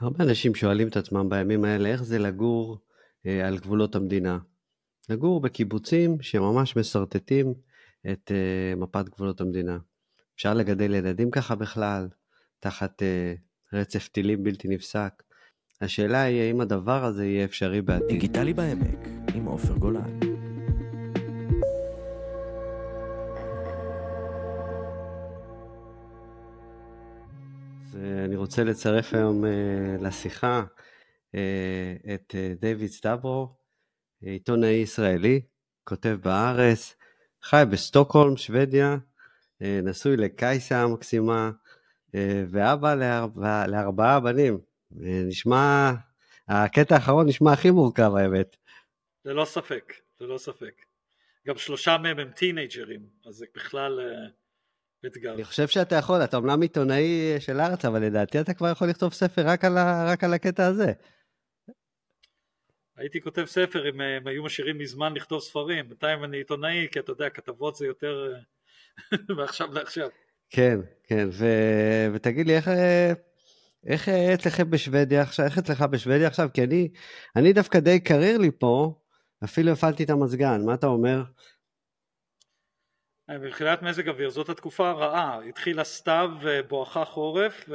הרבה אנשים שואלים את עצמם בימים האלה איך זה לגור אה, על גבולות המדינה. לגור בקיבוצים שממש משרטטים את אה, מפת גבולות המדינה. אפשר לגדל ילדים ככה בכלל, תחת אה, רצף טילים בלתי נפסק. השאלה היא האם הדבר הזה יהיה אפשרי בעתיד. דיגיטלי בעמק, עם עופר גולן. רוצה לצרף היום uh, לשיחה uh, את uh, דיוויד סטברו, עיתונאי ישראלי, כותב בארץ, חי בסטוקהולם, שוודיה, נשוי לקייסה המקסימה, ואבא לארבע, לארבעה בנים. נשמע, הקטע האחרון נשמע הכי מורכב האמת. ללא ספק, ללא ספק. גם שלושה מהם הם טינג'רים, אז זה בכלל... אתגר. אני חושב שאתה יכול, אתה אומנם עיתונאי של הארץ, אבל לדעתי אתה כבר יכול לכתוב ספר רק על, ה, רק על הקטע הזה. הייתי כותב ספר אם הם היו משאירים לי זמן לכתוב ספרים, בינתיים אני עיתונאי, כי אתה יודע, כתבות זה יותר מעכשיו לעכשיו. כן, כן, ו... ותגיד לי, איך, איך אצלכם בשוודיה עכשיו, איך אצלך בשוודיה עכשיו? כי אני, אני דווקא די קריר לי פה, אפילו הפעלתי את המזגן, מה אתה אומר? מבחינת מזג אוויר זאת התקופה הרעה, התחילה סתיו ובואכה חורף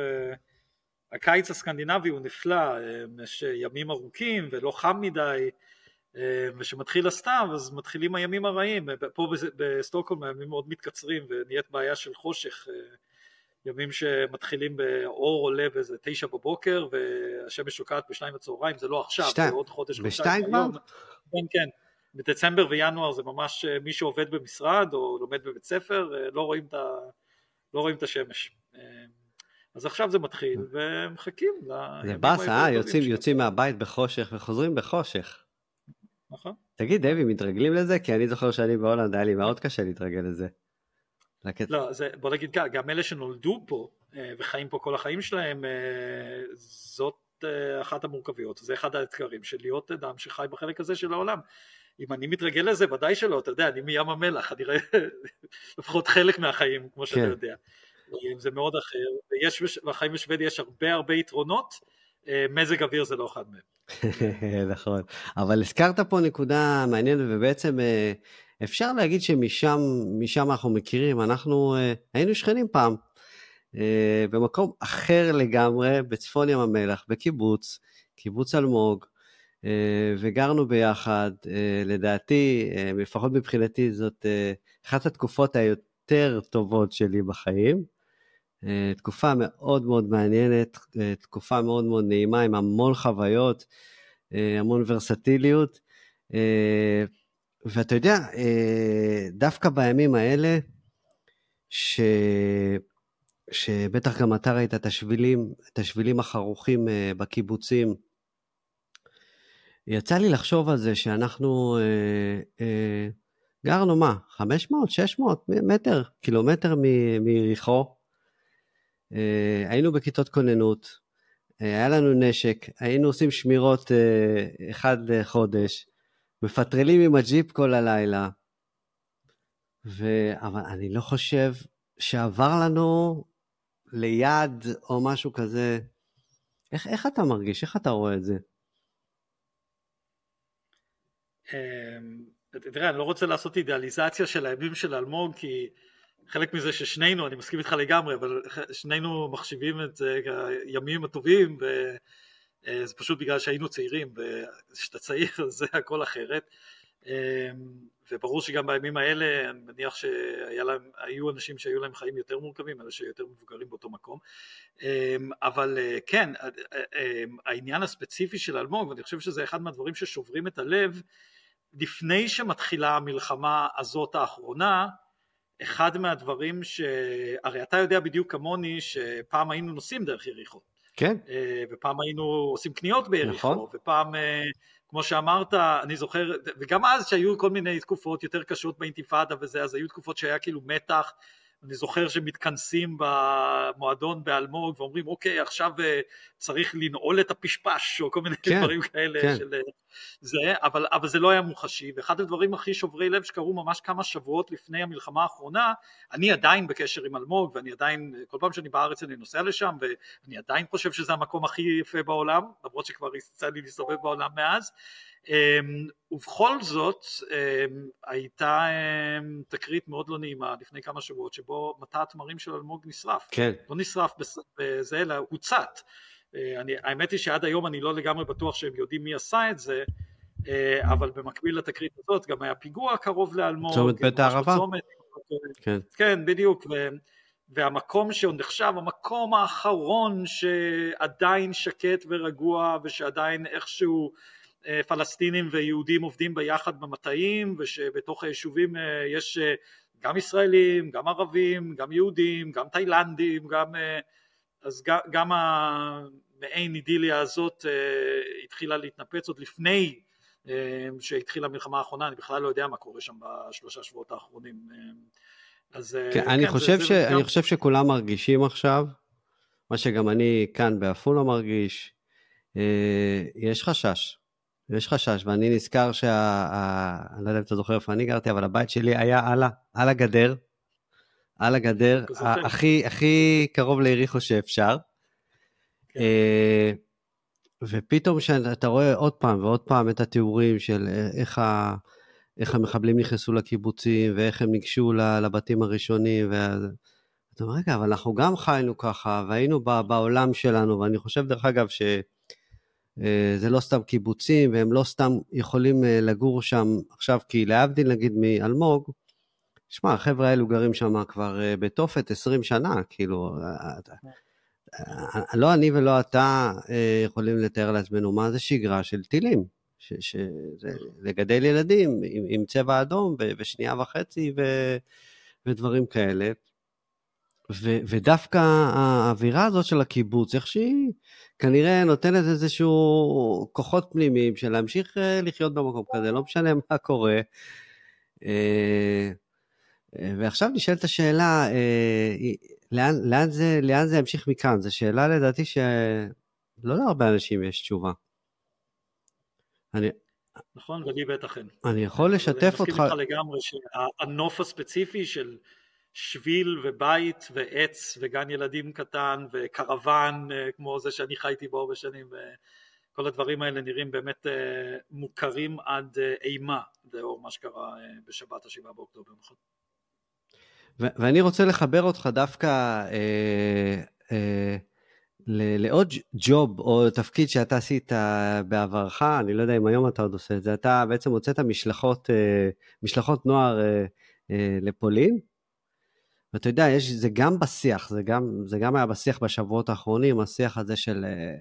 והקיץ הסקנדינבי הוא נפלא, יש ימים ארוכים ולא חם מדי וכשמתחיל הסתיו אז מתחילים הימים הרעים, פה בסטוקהולם הימים מאוד מתקצרים ונהיית בעיה של חושך, ימים שמתחילים באור עולה באיזה תשע בבוקר והשמש שוקעת בשניים בצהריים, זה לא עכשיו, שתי... זה עוד חודש, בשתיים כבר? כן כן בדצמבר וינואר זה ממש אה, מי שעובד במשרד או לומד בבית ספר אה, לא רואים את, ה, לא רואים את השמש. אה, אז עכשיו זה מתחיל ומחכים זה באסה, אה? יוצאים, יוצאים מהבית בחושך וחוזרים בחושך. נכון. תגיד, דבי, מתרגלים לזה? כי אני זוכר שאני בהולנד, היה לי מאוד קשה להתרגל לזה. לקט... לא, זה, בוא נגיד ככה, גם אלה שנולדו פה וחיים פה כל החיים שלהם, זאת אחת המורכבויות, זה אחד האתגרים של להיות אדם שחי בחלק הזה של העולם. אם אני מתרגל לזה, ודאי שלא, אתה יודע, אני מים המלח, אני רואה לפחות חלק מהחיים, כמו שאתה כן. יודע. זה מאוד אחר, ויש בחיים בשוודיה יש הרבה הרבה יתרונות, אה, מזג אוויר זה לא אחד מהם. נכון, אבל הזכרת פה נקודה מעניינת, ובעצם אה, אפשר להגיד שמשם אנחנו מכירים, אנחנו אה, היינו שכנים פעם, במקום אחר לגמרי, בצפון ים המלח, בקיבוץ, קיבוץ אלמוג, אה, וגרנו ביחד. אה, לדעתי, אה, לפחות מבחינתי, זאת אחת התקופות היותר טובות שלי בחיים. תקופה מאוד מאוד מעניינת, תקופה מאוד מאוד נעימה, עם המון חוויות, המון ורסטיליות. ואתה יודע, דווקא בימים האלה, ש... שבטח גם אתה ראית את השבילים, את השבילים החרוכים בקיבוצים, יצא לי לחשוב על זה שאנחנו אה, אה, גרנו מה, 500, 600 מטר, קילומטר מיריחו. אה, היינו בכיתות כוננות, אה, היה לנו נשק, היינו עושים שמירות אה, אחד לחודש, מפטרלים עם הג'יפ כל הלילה. ו... אבל אני לא חושב שעבר לנו ליד או משהו כזה. איך, איך אתה מרגיש? איך אתה רואה את זה? אמ, תראה, אני לא רוצה לעשות אידיאליזציה של הימים של אלמוג, כי חלק מזה ששנינו, אני מסכים איתך לגמרי, אבל שנינו מחשיבים את זה כימים הטובים, וזה פשוט בגלל שהיינו צעירים, וכשאתה צעיר זה הכל אחרת. אמ, וברור שגם בימים האלה, אני מניח שהיו אנשים שהיו להם חיים יותר מורכבים, אלה שיותר מבוגרים באותו מקום. אמ, אבל כן, העניין הספציפי של אלמוג, ואני חושב שזה אחד מהדברים ששוברים את הלב, לפני שמתחילה המלחמה הזאת האחרונה, אחד מהדברים ש... הרי אתה יודע בדיוק כמוני שפעם היינו נוסעים דרך יריחו. כן. אה, ופעם היינו עושים קניות ביריחו, נכון. ופעם, אה, כמו שאמרת, אני זוכר, וגם אז שהיו כל מיני תקופות יותר קשות באינתיפאדה וזה, אז היו תקופות שהיה כאילו מתח אני זוכר שמתכנסים במועדון באלמוג ואומרים אוקיי עכשיו אה, צריך לנעול את הפשפש או כל מיני כן, דברים כאלה כן. של זה, אבל, אבל זה לא היה מוחשי ואחד הדברים הכי שוברי לב שקרו ממש כמה שבועות לפני המלחמה האחרונה, אני עדיין בקשר עם אלמוג ואני עדיין, כל פעם שאני בארץ אני נוסע לשם ואני עדיין חושב שזה המקום הכי יפה בעולם, למרות שכבר יצא לי להסתובב בעולם מאז ובכל זאת אמ, הייתה אמ, תקרית מאוד לא נעימה לפני כמה שבועות שבו מטע התמרים של אלמוג נשרף, כן. לא נשרף בזה אלא הוצת, אה, אני, האמת היא שעד היום אני לא לגמרי בטוח שהם יודעים מי עשה את זה, אה, אבל במקביל לתקרית הזאת גם היה פיגוע קרוב לאלמוג, צומת בית הערבה, כן. כן בדיוק, ו, והמקום שעוד נחשב המקום האחרון שעדיין שקט ורגוע ושעדיין איכשהו פלסטינים ויהודים עובדים ביחד במטעים ושבתוך היישובים אה, יש אה, גם ישראלים, גם ערבים, גם יהודים, גם תאילנדים, גם, אז גם המעין אידיליה הזאת התחילה להתנפץ עוד לפני שהתחילה המלחמה האחרונה, אני בכלל לא יודע מה קורה שם בשלושה שבועות האחרונים. אז כן, כן, אני, חושב זה, ש, זה אני גם... חושב שכולם מרגישים עכשיו, מה שגם אני כאן בעפולה מרגיש, יש חשש. יש חשש, ואני נזכר שה... אני לא יודע אם אתה זוכר איפה אני גרתי, אבל הבית שלי היה על, ה... על הגדר, על הגדר, הכי, הכי קרוב ליריחו שאפשר. כן. אה, ופתאום כשאתה רואה עוד פעם ועוד פעם את התיאורים של איך, ה... איך המחבלים נכנסו לקיבוצים ואיך הם ניגשו לבתים הראשונים, ואתה אומר, רגע, אבל אנחנו גם חיינו ככה, והיינו בעולם שלנו, ואני חושב, דרך אגב, ש... אה, זה לא סתם קיבוצים, והם לא סתם יכולים אה, לגור שם עכשיו, כי להבדיל נגיד מאלמוג, שמע, החבר'ה האלו גרים שם כבר אה, בתופת 20 שנה, כאילו, לא אני ולא אתה יכולים לתאר לעצמנו מה זה שגרה של טילים, לגדל ילדים עם, עם צבע אדום ושנייה וחצי ו, ודברים כאלה. ו, ודווקא האווירה הזאת של הקיבוץ, איך שהיא כנראה נותנת איזשהו כוחות פנימיים של להמשיך אה, לחיות במקום כזה, לא משנה מה קורה. אה, אה, ועכשיו נשאלת השאלה, לאן, לאן, זה, לאן זה ימשיך מכאן? זו שאלה לדעתי שלא להרבה אנשים יש תשובה. אני, נכון, ולי בטח אין. אני יכול לשתף אותך... אני מסכים איתך לגמרי שהנוף הספציפי של שביל ובית ועץ וגן ילדים קטן וקרוון אה, כמו זה שאני חייתי בו הרבה שנים וכל הדברים האלה נראים באמת אה, מוכרים עד אה, אימה לאור מה שקרה בשבת השבעה באוקטובר. נכון. ואני רוצה לחבר אותך דווקא אה, אה, לעוד ג'וב או תפקיד שאתה עשית בעברך, אני לא יודע אם היום אתה עוד עושה את זה, אתה בעצם הוצאת משלחות, אה, משלחות נוער אה, אה, לפולין, ואתה יודע, יש, זה גם בשיח, זה גם, זה גם היה בשיח בשבועות האחרונים, השיח הזה של אה,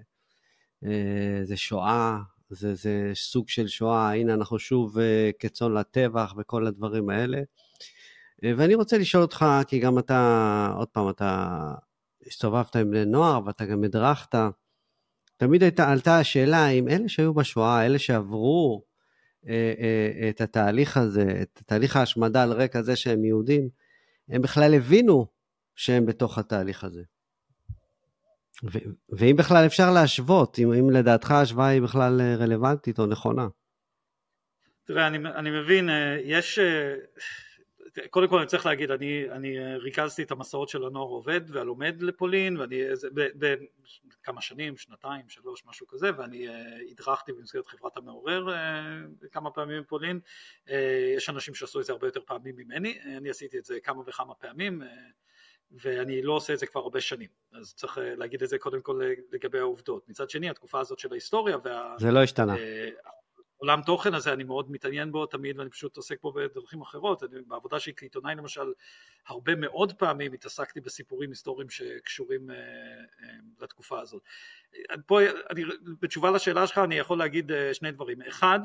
אה, זה שואה, זה, זה סוג של שואה, הנה אנחנו שוב אה, כצאן לטבח וכל הדברים האלה. אה, ואני רוצה לשאול אותך, כי גם אתה, עוד פעם, אתה הסתובבת עם בני נוער ואתה גם הדרכת, תמיד הייתה, עלתה השאלה אם אלה שהיו בשואה, אלה שעברו אה, אה, את התהליך הזה, את תהליך ההשמדה על רקע זה שהם יהודים, הם בכלל הבינו שהם בתוך התהליך הזה. ו- ואם בכלל אפשר להשוות, אם, אם לדעתך ההשוואה היא בכלל אה, רלוונטית או נכונה. תראה, אני, אני מבין, אה, יש, אה, קודם כל אני צריך להגיד, אני, אני ריכזתי את המסעות של הנוער עובד והלומד לפולין, ואני בכמה שנים, שנתיים, שלוש, משהו כזה, ואני הדרכתי במסגרת חברת המעורר כמה פעמים בפולין, יש אנשים שעשו את זה הרבה יותר פעמים ממני, אני עשיתי את זה כמה וכמה פעמים, ואני לא עושה את זה כבר הרבה שנים, אז צריך להגיד את זה קודם כל לגבי העובדות. מצד שני, התקופה הזאת של ההיסטוריה וה... זה לא השתנה. עולם תוכן הזה אני מאוד מתעניין בו תמיד ואני פשוט עוסק בו בדרכים אחרות, אני, בעבודה שלי כעיתונאי למשל הרבה מאוד פעמים התעסקתי בסיפורים היסטוריים שקשורים uh, uh, לתקופה הזאת. פה אני, בתשובה לשאלה שלך אני יכול להגיד uh, שני דברים, אחד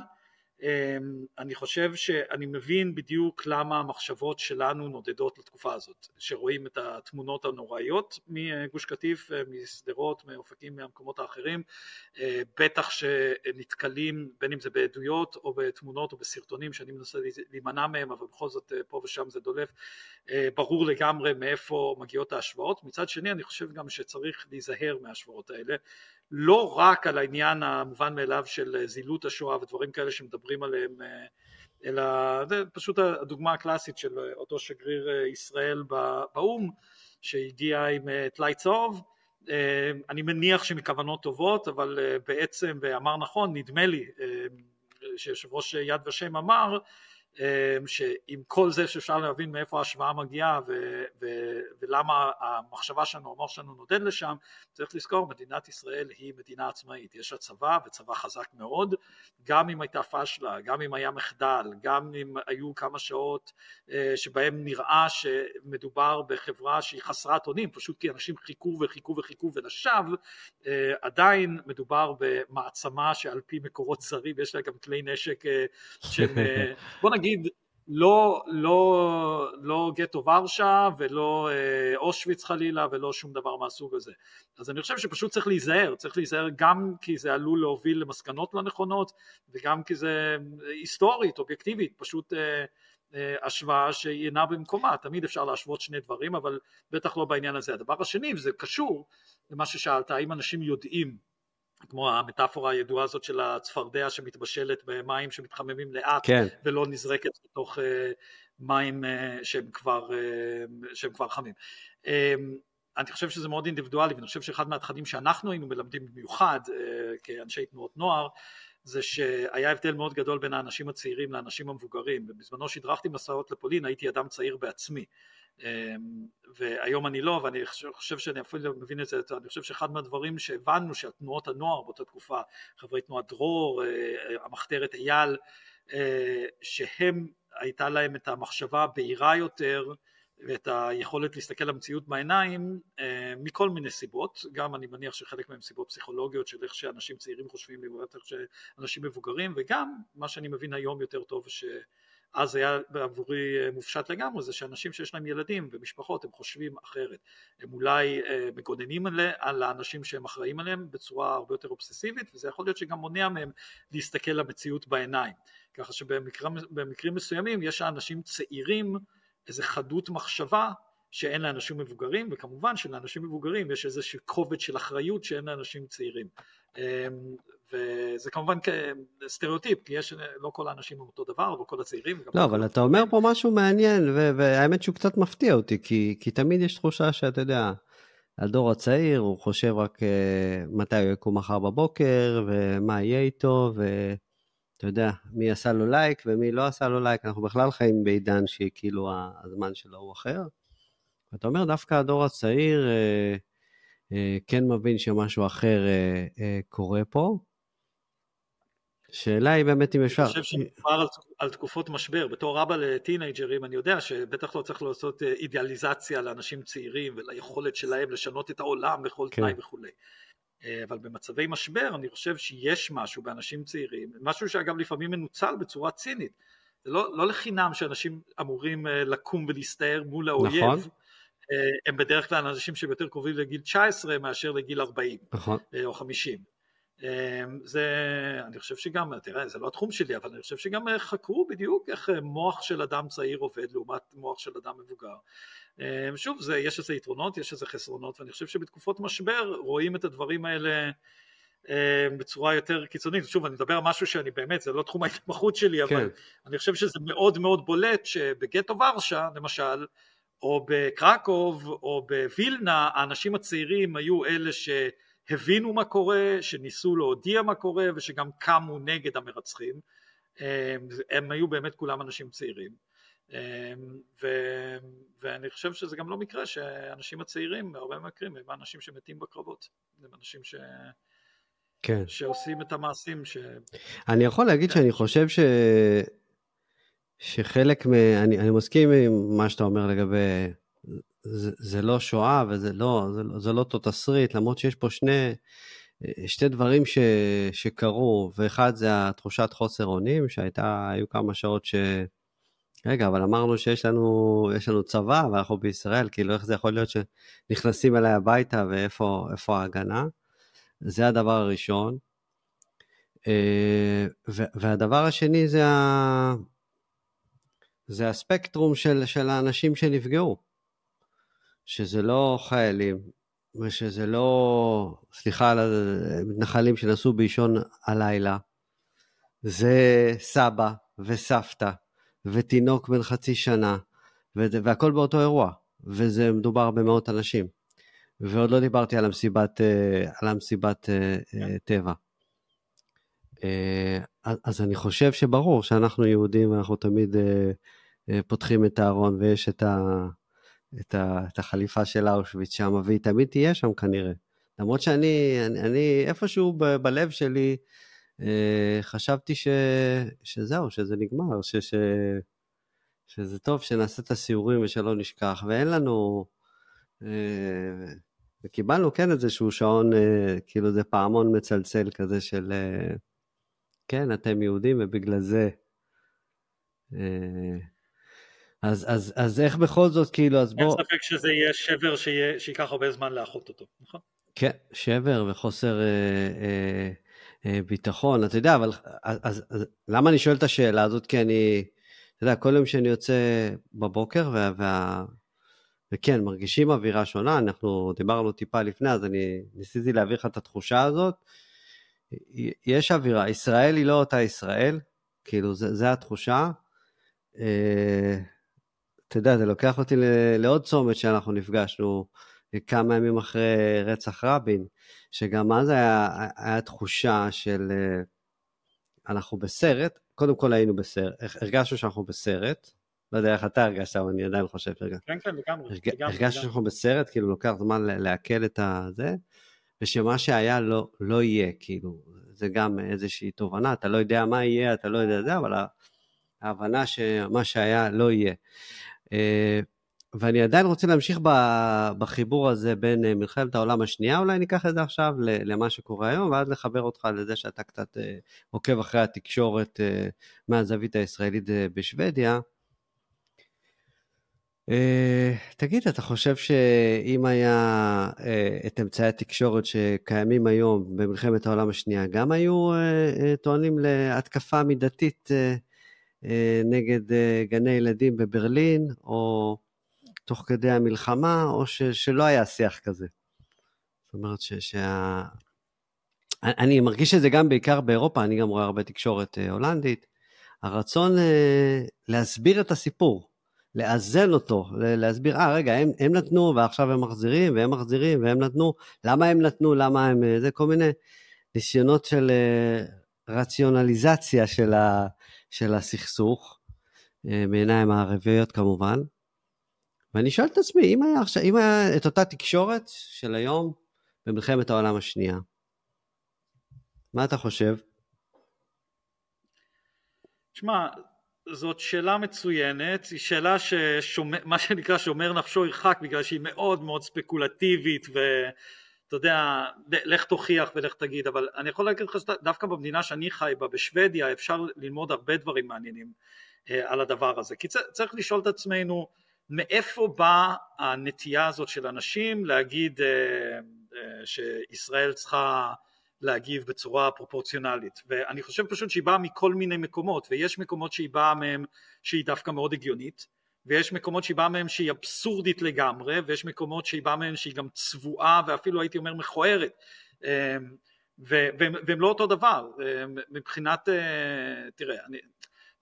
אני חושב שאני מבין בדיוק למה המחשבות שלנו נודדות לתקופה הזאת, שרואים את התמונות הנוראיות מגוש קטיף, משדרות, מאופקים, מהמקומות האחרים, אה, בטח שנתקלים בין אם זה בעדויות או בתמונות או בסרטונים שאני מנסה להימנע מהם אבל בכל זאת אה, פה ושם זה דולף, אה, ברור לגמרי מאיפה מגיעות ההשוואות, מצד שני אני חושב גם שצריך להיזהר מההשוואות האלה לא רק על העניין המובן מאליו של זילות השואה ודברים כאלה שמדברים עליהם, אה, אלא זה פשוט הדוגמה הקלאסית של אותו שגריר אה, ישראל באו"ם שהגיע עם אה, טלאי צהוב, אני מניח שמכוונות טובות, אבל בעצם, ואמר נכון, נדמה לי שיושב ראש יד ושם אמר, אמ, שעם כל זה שאפשר להבין מאיפה ההשוואה מגיעה ו- ו- ולמה המחשבה שלנו, המוח שלנו נודד לשם, צריך לזכור, מדינת ישראל היא מדינה עצמאית, יש לה צבא וצבא חזק מאוד, גם אם הייתה פשלה, גם אם היה מחדל, גם אם היו כמה שעות אה, שבהם נראה שמדובר בחברה שהיא חסרת אונים, פשוט כי אנשים חיכו וחיכו וחיכו ולשווא, אה, עדיין מדובר במעצמה שעל פי מקורות זרים, יש לה גם כלי נשק אה, שהם, בוא נגיד נגיד לא, לא, לא גטו ורשה ולא אה, אושוויץ חלילה ולא שום דבר מהסוג הזה. אז אני חושב שפשוט צריך להיזהר, צריך להיזהר גם כי זה עלול להוביל למסקנות לא נכונות וגם כי זה היסטורית, אובייקטיבית, פשוט אה, אה, השוואה שהיא אינה במקומה, תמיד אפשר להשוות שני דברים אבל בטח לא בעניין הזה. הדבר השני, וזה קשור למה ששאלת, האם אנשים יודעים כמו המטאפורה הידועה הזאת של הצפרדע שמתבשלת במים שמתחממים לאט כן. ולא נזרקת לתוך אה, מים אה, שהם כבר, אה, שהם כבר חמים. אני חושב שזה מאוד אינדיבידואלי ואני חושב שאחד מהתכנים שאנחנו היינו מלמדים במיוחד כאנשי תנועות נוער זה שהיה הבדל מאוד גדול בין האנשים הצעירים לאנשים המבוגרים ובזמנו שהדרכתי מסעות לפולין הייתי אדם צעיר בעצמי והיום אני לא, ואני חושב שאני אפילו מבין את זה, אני חושב שאחד מהדברים שהבנו שהתנועות הנוער באותה תקופה, חברי תנועת דרור, אה, המחתרת אייל, אה, שהם, הייתה להם את המחשבה הבהירה יותר ואת היכולת להסתכל למציאות בעיניים אה, מכל מיני סיבות, גם אני מניח שחלק מהם סיבות פסיכולוגיות של איך שאנשים צעירים חושבים לעומת איך שאנשים מבוגרים, וגם מה שאני מבין היום יותר טוב ש... אז היה עבורי אה, מופשט לגמרי, זה שאנשים שיש להם ילדים ומשפחות הם חושבים אחרת, הם אולי אה, מגוננים על האנשים שהם אחראים עליהם בצורה הרבה יותר אובססיבית וזה יכול להיות שגם מונע מהם להסתכל למציאות בעיניים, ככה שבמקרים מסוימים יש לאנשים צעירים איזה חדות מחשבה שאין לאנשים מבוגרים וכמובן שלאנשים מבוגרים יש איזשהו כובד של אחריות שאין לאנשים צעירים. אמ, וזה כמובן סטריאוטיפ, כי יש, לא כל האנשים הם אותו דבר, לא כל הצעירים. לא, אבל אתה אומר פה משהו מעניין, והאמת שהוא קצת מפתיע אותי, כי, כי תמיד יש תחושה שאתה יודע, הדור הצעיר, הוא חושב רק uh, מתי הוא יקום מחר בבוקר, ומה יהיה איתו, ואתה יודע, מי עשה לו לייק ומי לא עשה לו לייק, אנחנו בכלל חיים בעידן שכאילו הזמן שלו הוא אחר. ואתה אומר, דווקא הדור הצעיר uh, uh, כן מבין שמשהו אחר uh, uh, קורה פה. שאלה היא באמת אם אפשר. אני חושב שמדובר על, על תקופות משבר, בתור אבא לטינג'רים אני יודע שבטח לא צריך לעשות אה, אידיאליזציה לאנשים צעירים וליכולת שלהם לשנות את העולם בכל כן. תנאי וכולי. אה, אבל במצבי משבר אני חושב שיש משהו באנשים צעירים, משהו שאגב לפעמים מנוצל בצורה צינית. זה לא, לא לחינם שאנשים אמורים אה, לקום ולהסתער מול האויב. נכון. הם בדרך כלל אנשים שהם יותר קרובים לגיל 19 מאשר לגיל 40 נכון. או 50. אמ, זה, אני חושב שגם, תראה, זה לא התחום שלי, אבל אני חושב שגם אה, חקרו בדיוק איך אה, מוח של אדם צעיר עובד לעומת מוח של אדם מבוגר. אמ, שוב, זה, יש איזה יתרונות, יש איזה חסרונות, ואני חושב שבתקופות משבר רואים את הדברים האלה אמ, בצורה יותר קיצונית. שוב, אני מדבר על משהו שאני באמת, זה לא תחום ההתמחות שלי, אבל כן. אני חושב שזה מאוד מאוד בולט שבגטו ורשה, למשל, או בקרקוב, או בווילנה, האנשים הצעירים היו אלה ש... הבינו מה קורה, שניסו להודיע מה קורה ושגם קמו נגד המרצחים. הם היו באמת כולם אנשים צעירים. ו, ואני חושב שזה גם לא מקרה שהאנשים הצעירים בהרבה מקרים הם האנשים שמתים בקרבות, הם אנשים ש... כן. שעושים את המעשים ש... אני יכול להגיד שאני חושב ש... שחלק מ... אני, אני מסכים עם מה שאתה אומר לגבי זה, זה לא שואה וזה לא, זה, לא, זה לא אותו תסריט, למרות שיש פה שני, שתי דברים ש, שקרו, ואחד זה התחושת חוסר אונים, שהייתה, היו כמה שעות ש... רגע, אבל אמרנו שיש לנו, לנו צבא ואנחנו בישראל, כאילו איך זה יכול להיות שנכנסים אליי הביתה ואיפה ההגנה? זה הדבר הראשון. אה, והדבר השני זה, ה... זה הספקטרום של, של האנשים שנפגעו. שזה לא חיילים, ושזה לא, סליחה על המתנחלים שנסעו באישון הלילה, זה סבא וסבתא ותינוק בן חצי שנה, והכל באותו אירוע, וזה מדובר במאות אנשים. ועוד לא דיברתי על המסיבת, אה, על המסיבת אה, כן. טבע. אה, אז אני חושב שברור שאנחנו יהודים, אנחנו תמיד פותחים את הארון ויש את, ה, את, ה, את החליפה של אושוויץ שם, והיא תמיד תהיה שם כנראה. למרות שאני אני, אני איפשהו ב, בלב שלי חשבתי ש, שזהו, שזה נגמר, ש, ש, שזה טוב שנעשה את הסיורים ושלא נשכח, ואין לנו... וקיבלנו כן איזשהו שעון, אה, כאילו זה פעמון מצלצל כזה של, אה, כן, אתם יהודים ובגלל זה. אה, אז, אז, אז איך בכל זאת, כאילו, אז בוא... אין ספק שזה יהיה שבר שיה, שייקח הרבה זמן לאחות אותו, נכון? כן, שבר וחוסר אה, אה, אה, ביטחון, אתה יודע, אבל אז, אז, אז למה אני שואל את השאלה הזאת? כי אני, אתה יודע, כל יום שאני יוצא בבוקר, וה, וה, וכן, מרגישים אווירה שונה, אנחנו דיברנו טיפה לפני, אז אני ניסיתי להעביר לך את התחושה הזאת. יש אווירה, ישראל היא לא אותה ישראל, כאילו, זה התחושה. אה, אתה יודע, זה לוקח אותי לעוד צומת שאנחנו נפגשנו כמה ימים אחרי רצח רבין, שגם אז היה, היה תחושה של אה, אנחנו בסרט, קודם כל היינו בסרט, הרגשנו שאנחנו בסרט, לא יודע איך אתה הרגשת, אבל אני עדיין חושב שהרגשת. כן, כן, לגמרי. הרגשת שאנחנו בסרט, כאילו לוקח זמן לעכל את הזה, ושמה שהיה לא, לא יהיה, כאילו, זה גם איזושהי תובנה, אתה לא יודע מה יהיה, אתה לא יודע זה, אבל ההבנה שמה שהיה לא יהיה. אה, ואני עדיין רוצה להמשיך בחיבור הזה בין אה, מלחמת העולם השנייה, אולי ניקח את זה עכשיו למה שקורה היום, ואז לחבר אותך לזה שאתה קצת אה, עוקב אחרי התקשורת מהזווית הישראלית בשוודיה. תגיד, אתה חושב שאם היה את אמצעי התקשורת שקיימים היום במלחמת העולם השנייה, גם היו טוענים להתקפה מידתית נגד uh, גני ילדים בברלין, או תוך כדי המלחמה, או ש, שלא היה שיח כזה? זאת אומרת ש, שה... אני מרגיש את זה גם בעיקר באירופה, אני גם רואה הרבה תקשורת uh, הולנדית. הרצון להסביר את הסיפור. לאזן אותו, להסביר, אה, רגע, הם, הם נתנו ועכשיו הם מחזירים, והם מחזירים, והם נתנו, למה הם נתנו, למה הם, אה, זה כל מיני ניסיונות של אה, רציונליזציה של, ה, של הסכסוך, אה, מעיניים הערביות כמובן. ואני שואל את עצמי, אם היה, עכשיו, אם היה את אותה תקשורת של היום במלחמת העולם השנייה, מה אתה חושב? שמע, זאת שאלה מצוינת, היא שאלה ששומר, מה שנקרא שומר נפשו ירחק בגלל שהיא מאוד מאוד ספקולטיבית ואתה יודע, לך תוכיח ולך תגיד, אבל אני יכול להגיד לך שדווקא במדינה שאני חי בה, בשוודיה, אפשר ללמוד הרבה דברים מעניינים אה, על הדבר הזה, כי צריך לשאול את עצמנו מאיפה באה הנטייה הזאת של אנשים להגיד אה, אה, שישראל צריכה להגיב בצורה פרופורציונלית? ואני חושב פשוט שהיא באה מכל מיני מקומות ויש מקומות שהיא באה מהם שהיא דווקא מאוד הגיונית ויש מקומות שהיא באה מהם שהיא אבסורדית לגמרי ויש מקומות שהיא באה מהם שהיא גם צבועה ואפילו הייתי אומר מכוערת. אמ, והם לא אותו דבר. אמ, מבחינת אה, תראה אני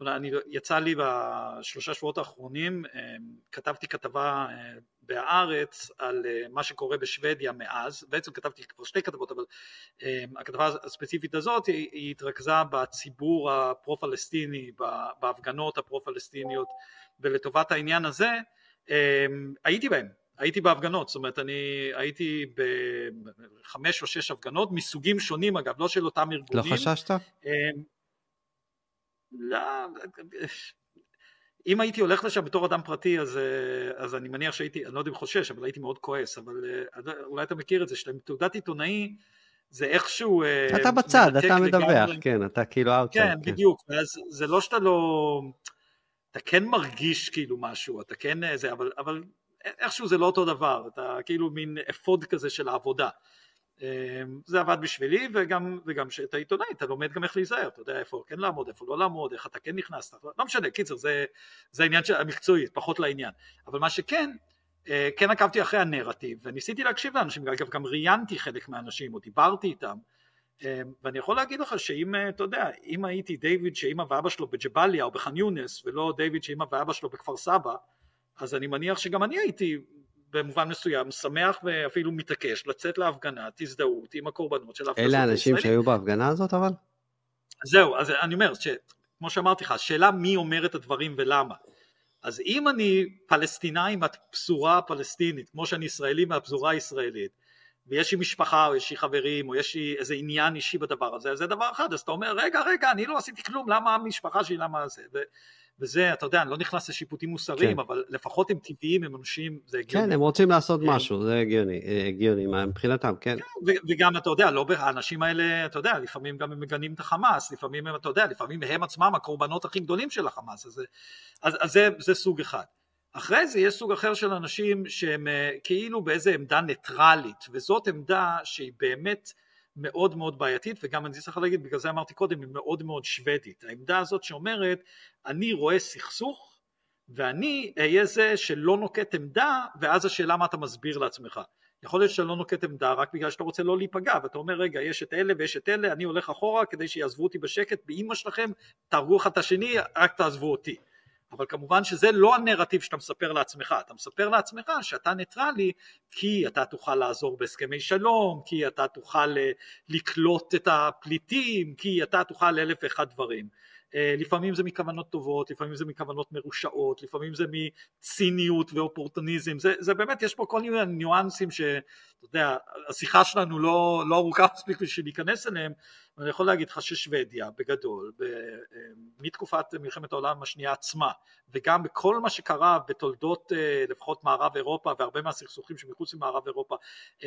אני, יצא לי בשלושה שבועות האחרונים, אמ, כתבתי כתבה אה, בהארץ על אה, מה שקורה בשוודיה מאז, בעצם כתבתי כבר שתי כתבות, אבל הכתבה הספציפית הזאת היא, היא התרכזה בציבור הפרו-פלסטיני, בהפגנות הפרו-פלסטיניות, ולטובת העניין הזה אמ, הייתי בהם, הייתי בהפגנות, זאת אומרת אני הייתי בחמש או שש הפגנות מסוגים שונים אגב, לא של אותם ארגונים. לא חששת? לא, אם הייתי הולך לשם בתור אדם פרטי אז, אז אני מניח שהייתי, אני לא יודע אם חושש, אבל הייתי מאוד כועס, אבל אולי אתה מכיר את זה, שאתה עם תעודת עיתונאי זה איכשהו... אתה בצד, אתה מדווח, לגמרי. כן, אתה כאילו outside. כן, כן, בדיוק, ואז זה לא שאתה לא... אתה כן מרגיש כאילו משהו, אתה כן זה, אבל, אבל איכשהו זה לא אותו דבר, אתה כאילו מין אפוד כזה של העבודה. אמ, זה עבד בשבילי וגם, וגם שאתה עיתונאי אתה לומד גם איך להיזהר, אתה יודע איפה כן לעמוד, איפה לא לעמוד, איך אתה כן נכנס, לא משנה, קיצר זה, זה העניין המקצועי, פחות לעניין, אבל מה שכן, אה, כן עקבתי אחרי הנרטיב וניסיתי להקשיב לאנשים, אגב גם ראיינתי חלק מהאנשים או דיברתי איתם ואני יכול להגיד לך שאם, אה, אתה יודע, אם הייתי דיוויד שאימא ואבא שלו בג'באליה או בח'אן יונס ולא דיוויד שאימא ואבא שלו בכפר סבא אז אני מניח שגם אני הייתי במובן מסוים שמח ואפילו מתעקש לצאת להפגנה, תזדהות עם הקורבנות של ההפגנה. אלה האנשים שהיו בהפגנה הזאת אבל? זהו, אז אני אומר, ש, כמו שאמרתי לך, השאלה מי אומר את הדברים ולמה. אז אם אני פלסטינאי מהפזורה הפלסטינית, כמו שאני ישראלי מהפזורה הישראלית, ויש לי משפחה או יש לי חברים או יש לי איזה עניין אישי בדבר הזה, אז זה דבר אחד, אז אתה אומר רגע רגע אני לא עשיתי כלום, למה המשפחה שלי, למה זה, ו, וזה, אתה יודע, אני לא נכנס לשיפוטים מוסריים, כן. אבל לפחות הם טבעיים, הם אנושיים, זה הגיוני. כן, הם רוצים לעשות הם... משהו, זה הגיוני, הגיוני מבחינתם, כן. כן וגם, אתה יודע, לא, האנשים האלה, אתה יודע, לפעמים גם הם מגנים את החמאס, לפעמים הם, אתה יודע, לפעמים הם עצמם הקורבנות הכי גדולים של החמאס, אז, אז, אז זה, זה סוג אחד. אחרי זה יש סוג אחר של אנשים שהם אה, כאילו באיזה עמדה ניטרלית, וזאת עמדה שהיא באמת מאוד מאוד בעייתית וגם אני צריך להגיד בגלל זה אמרתי קודם היא מאוד מאוד שוודית. העמדה הזאת שאומרת אני רואה סכסוך ואני אהיה זה שלא נוקט עמדה ואז השאלה מה אתה מסביר לעצמך. יכול להיות שאתה לא נוקט עמדה רק בגלל שאתה רוצה לא להיפגע ואתה אומר רגע יש את אלה ויש את אלה אני הולך אחורה כדי שיעזבו אותי בשקט באימא שלכם תהרגו אחד את השני רק תעזבו אותי אבל כמובן שזה לא הנרטיב שאתה מספר לעצמך, אתה מספר לעצמך שאתה ניטרלי כי אתה תוכל לעזור בהסכמי שלום, כי אתה תוכל אה, לקלוט את הפליטים, כי אתה תוכל אלף ואחד דברים. אה, לפעמים זה מכוונות טובות, לפעמים זה מכוונות מרושעות, לפעמים זה מציניות ואופורטוניזם, זה, זה באמת, יש פה כל מיני ניואנסים שאתה יודע, השיחה שלנו לא, לא ארוכה מספיק בשביל להיכנס אליהם, ואני יכול להגיד לך ששוודיה בגדול, אה, מתקופת מלחמת העולם השנייה עצמה, וגם בכל מה שקרה בתולדות אה, לפחות מערב אירופה והרבה מהסכסוכים שמחוץ למערב אירופה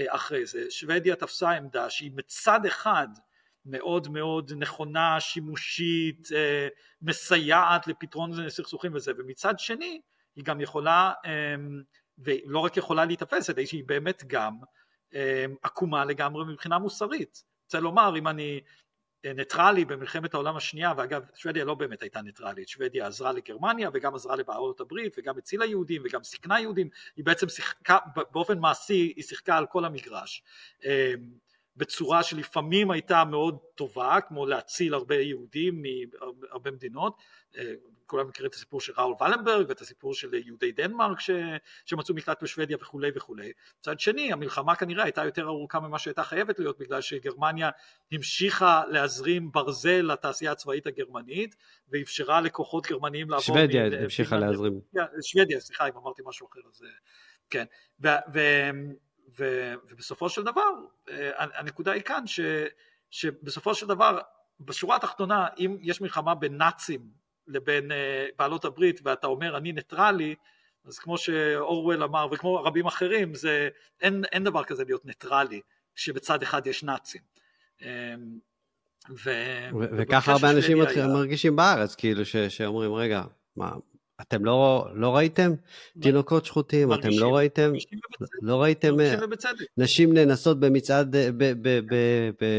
אחרי זה, שוודיה תפסה עמדה שהיא מצד אחד מאוד מאוד נכונה, שימושית, אה, מסייעת לפתרון סכסוכים וזה, ומצד שני היא גם יכולה, אמ, ולא רק יכולה להיתפס, אלא שהיא באמת גם אמ, עקומה לגמרי מבחינה מוסרית. רוצה לומר, אם אני אה, ניטרלי במלחמת העולם השנייה, ואגב שוודיה לא באמת הייתה ניטרלית, שוודיה עזרה לגרמניה וגם עזרה לבעלות הברית וגם הצילה יהודים וגם סיכנה יהודים, היא בעצם שיחקה, באופן מעשי היא שיחקה על כל המגרש. בצורה שלפעמים הייתה מאוד טובה, כמו להציל הרבה יהודים מהרבה מדינות, אה, כולם מכירים את הסיפור של ראול ולנברג ואת הסיפור של יהודי דנמרק ש... שמצאו מקלט בשוודיה וכולי וכולי. מצד שני המלחמה כנראה הייתה יותר ארוכה ממה שהייתה חייבת להיות בגלל שגרמניה המשיכה להזרים ברזל לתעשייה הצבאית הגרמנית ואפשרה לכוחות גרמניים לעבור... שוודיה. המשיכה להזרים. שוודיה, סליחה אם אמרתי משהו אחר אז אה, כן. ו... ו... ו, ובסופו של דבר אה, הנקודה היא כאן ש, שבסופו של דבר בשורה התחתונה אם יש מלחמה בין נאצים לבין אה, בעלות הברית ואתה אומר אני ניטרלי אז כמו שאורוול אמר וכמו רבים אחרים זה אין, אין דבר כזה להיות ניטרלי כשבצד אחד יש נאצים. אמ, ו... וככה הרבה אנשים היה... מרגישים בארץ כאילו ש, שאומרים רגע מה אתם לא, לא ראיתם? תינוקות שחוטים? אתם לא ראיתם, לא ראיתם נשים נאנסות במצעד,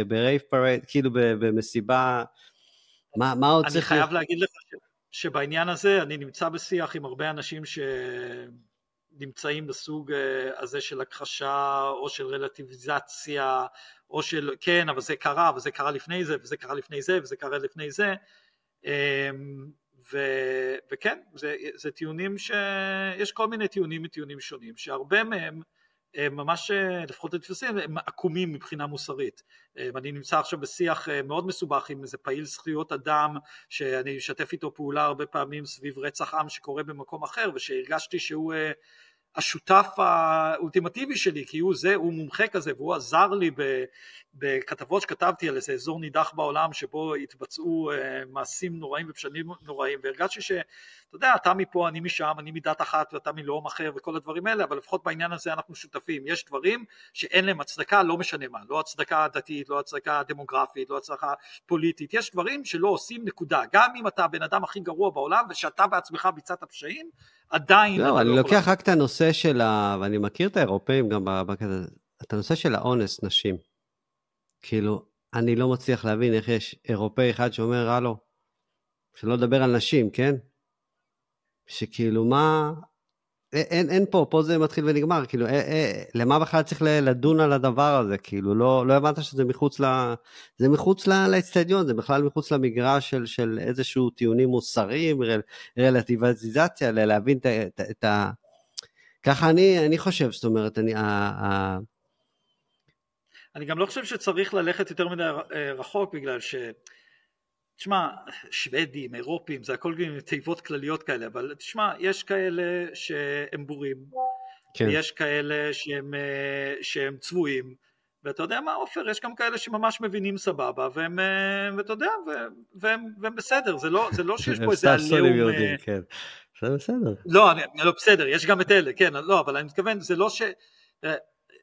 ב rape parade, כאילו במסיבה, מה, מה עוד צריך... אני חייב להגיד לך שבעניין הזה אני נמצא בשיח עם הרבה אנשים שנמצאים בסוג אה, הזה של הכחשה או של רלטיביזציה או של כן אבל זה קרה וזה קרה לפני זה וזה קרה לפני זה וזה קרה לפני זה. אמ, ו, וכן, זה, זה טיעונים שיש כל מיני טיעונים מטיעונים שונים, שהרבה מהם הם ממש, לפחות לתפסים, הם עקומים מבחינה מוסרית. אני נמצא עכשיו בשיח מאוד מסובך עם איזה פעיל זכויות אדם, שאני אשתף איתו פעולה הרבה פעמים סביב רצח עם שקורה במקום אחר, ושהרגשתי שהוא השותף האולטימטיבי שלי, כי הוא זה, הוא מומחה כזה, והוא עזר לי בכתבות שכתבתי על איזה אזור נידח בעולם שבו התבצעו אה, מעשים נוראים ופשעים נוראים, והרגשתי שאתה יודע, אתה מפה, אני משם, אני מדת אחת ואתה מלאום אחר וכל הדברים האלה, אבל לפחות בעניין הזה אנחנו שותפים. יש דברים שאין להם הצדקה, לא משנה מה, לא הצדקה דתית, לא הצדקה דמוגרפית, לא הצדקה פוליטית, יש דברים שלא עושים נקודה. גם אם אתה הבן אדם הכי גרוע בעולם ושאתה בעצמך ביצעת פשעים, עדיין... לא, אני לא לוקח רק את הנושא של ה... ואני מכיר את האירופאים גם בקטע, את הנושא של האונס נשים. כאילו, אני לא מצליח להבין איך יש אירופאי אחד שאומר, הלו, שלא לדבר על נשים, כן? שכאילו, מה... אין, אין פה, פה זה מתחיל ונגמר, כאילו, אה, אה, למה בכלל צריך לדון על הדבר הזה? כאילו, לא, לא הבנת שזה מחוץ ל... זה מחוץ לאצטדיון, זה בכלל מחוץ למגרש של, של איזשהו טיעונים מוסריים, רל, רלטיביזציה, להבין את, ה... ככה אני, אני חושב, זאת אומרת, אני, ה, ה, אני גם לא חושב שצריך ללכת יותר מדי אה, רחוק בגלל ש... תשמע, שוודים, אירופים, זה הכל תיבות כלליות כאלה, אבל תשמע, יש כאלה שהם בורים, כן. ויש כאלה שהם, אה, שהם צבועים, ואתה יודע מה עופר, יש גם כאלה שממש מבינים סבבה, והם, אה, ואתה יודע, והם, והם בסדר, זה לא, זה לא שיש פה איזה עליהום... כן. זה בסדר. לא, אני, לא, בסדר, יש גם את אלה, כן, לא, אבל אני מתכוון, זה לא ש...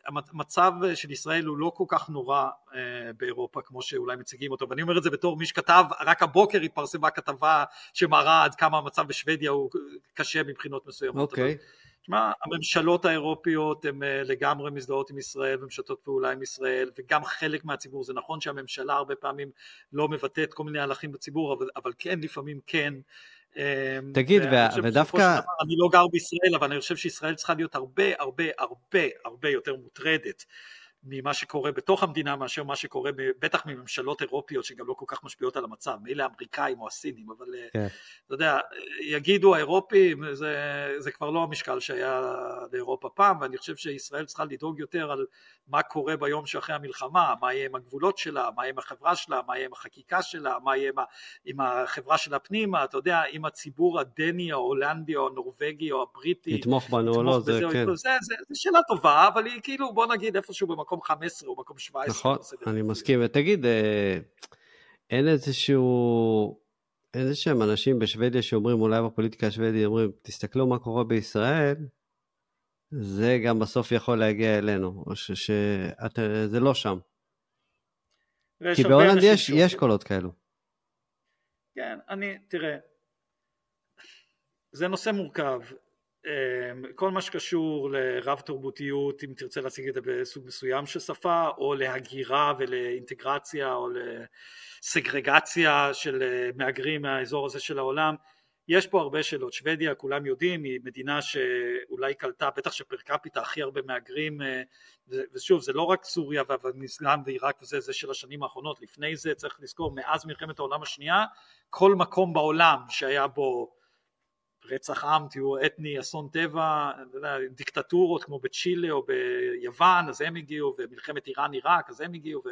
המצב של ישראל הוא לא כל כך נורא אה, באירופה כמו שאולי מציגים אותו ואני אומר את זה בתור מי שכתב רק הבוקר התפרסמה כתבה שמראה עד כמה המצב בשוודיה הוא קשה מבחינות מסוימות. אוקיי. Okay. תשמע, הממשלות האירופיות הן אה, לגמרי מזדהות עם ישראל ומשתות פעולה עם ישראל וגם חלק מהציבור, זה נכון שהממשלה הרבה פעמים לא מבטאת כל מיני הלכים בציבור אבל, אבל כן לפעמים כן אמ, תגיד, ודווקא... אני לא גר בישראל, אבל אני חושב שישראל צריכה להיות הרבה הרבה הרבה הרבה יותר מוטרדת ממה שקורה בתוך המדינה מאשר מה שקורה בטח מממשלות אירופיות שגם לא כל כך משפיעות על המצב, מילא האמריקאים או הסינים, אבל אה, כן. אתה יודע, יגידו האירופים, זה, זה כבר לא המשקל שהיה לאירופה פעם, ואני חושב שישראל צריכה לדאוג יותר על מה קורה ביום שאחרי המלחמה, מה יהיה עם הגבולות שלה, מה יהיה עם החברה שלה, מה יהיה עם החקיקה שלה, מה יהיה עם, עם החברה שלה פנימה, אתה יודע, אם הציבור הדני, ההולנדי או הנורבגי או הבריטי, יתמוך בנו או לא, זה כן. זה, זה, זה שאלה טובה, אבל היא כאילו, בוא נגיד איפשהו במקום 15 או מקום 17. נכון, אני מסכים, ותגיד, אה, אין איזשהו... איזה שהם אנשים בשוודיה שאומרים, אולי בפוליטיקה השוודית אומרים, תסתכלו מה קורה בישראל, זה גם בסוף יכול להגיע אלינו, או שזה לא שם. כי בהולנד יש, יש קולות כאלו. כן, אני, תראה, זה נושא מורכב. אמ, כל מה שקשור לרב תרבותיות, אם תרצה להציג את זה בסוג מסוים של שפה, או להגירה ולאינטגרציה, או לסגרגציה של אה, מהגרים מהאזור הזה של העולם, יש פה הרבה שאלות, שוודיה כולם יודעים היא מדינה שאולי קלטה בטח שפר קפיטה הכי הרבה מהגרים אה, ושוב זה לא רק סוריה ואפגניסטן ועיראק וזה זה של השנים האחרונות. לפני זה צריך לזכור מאז מלחמת העולם השנייה כל מקום בעולם שהיה בו רצח עם, טיהור אתני, אסון טבע, דיקטטורות כמו בצ'ילה או ביוון אז הם הגיעו ומלחמת איראן עיראק אז הם הגיעו ו...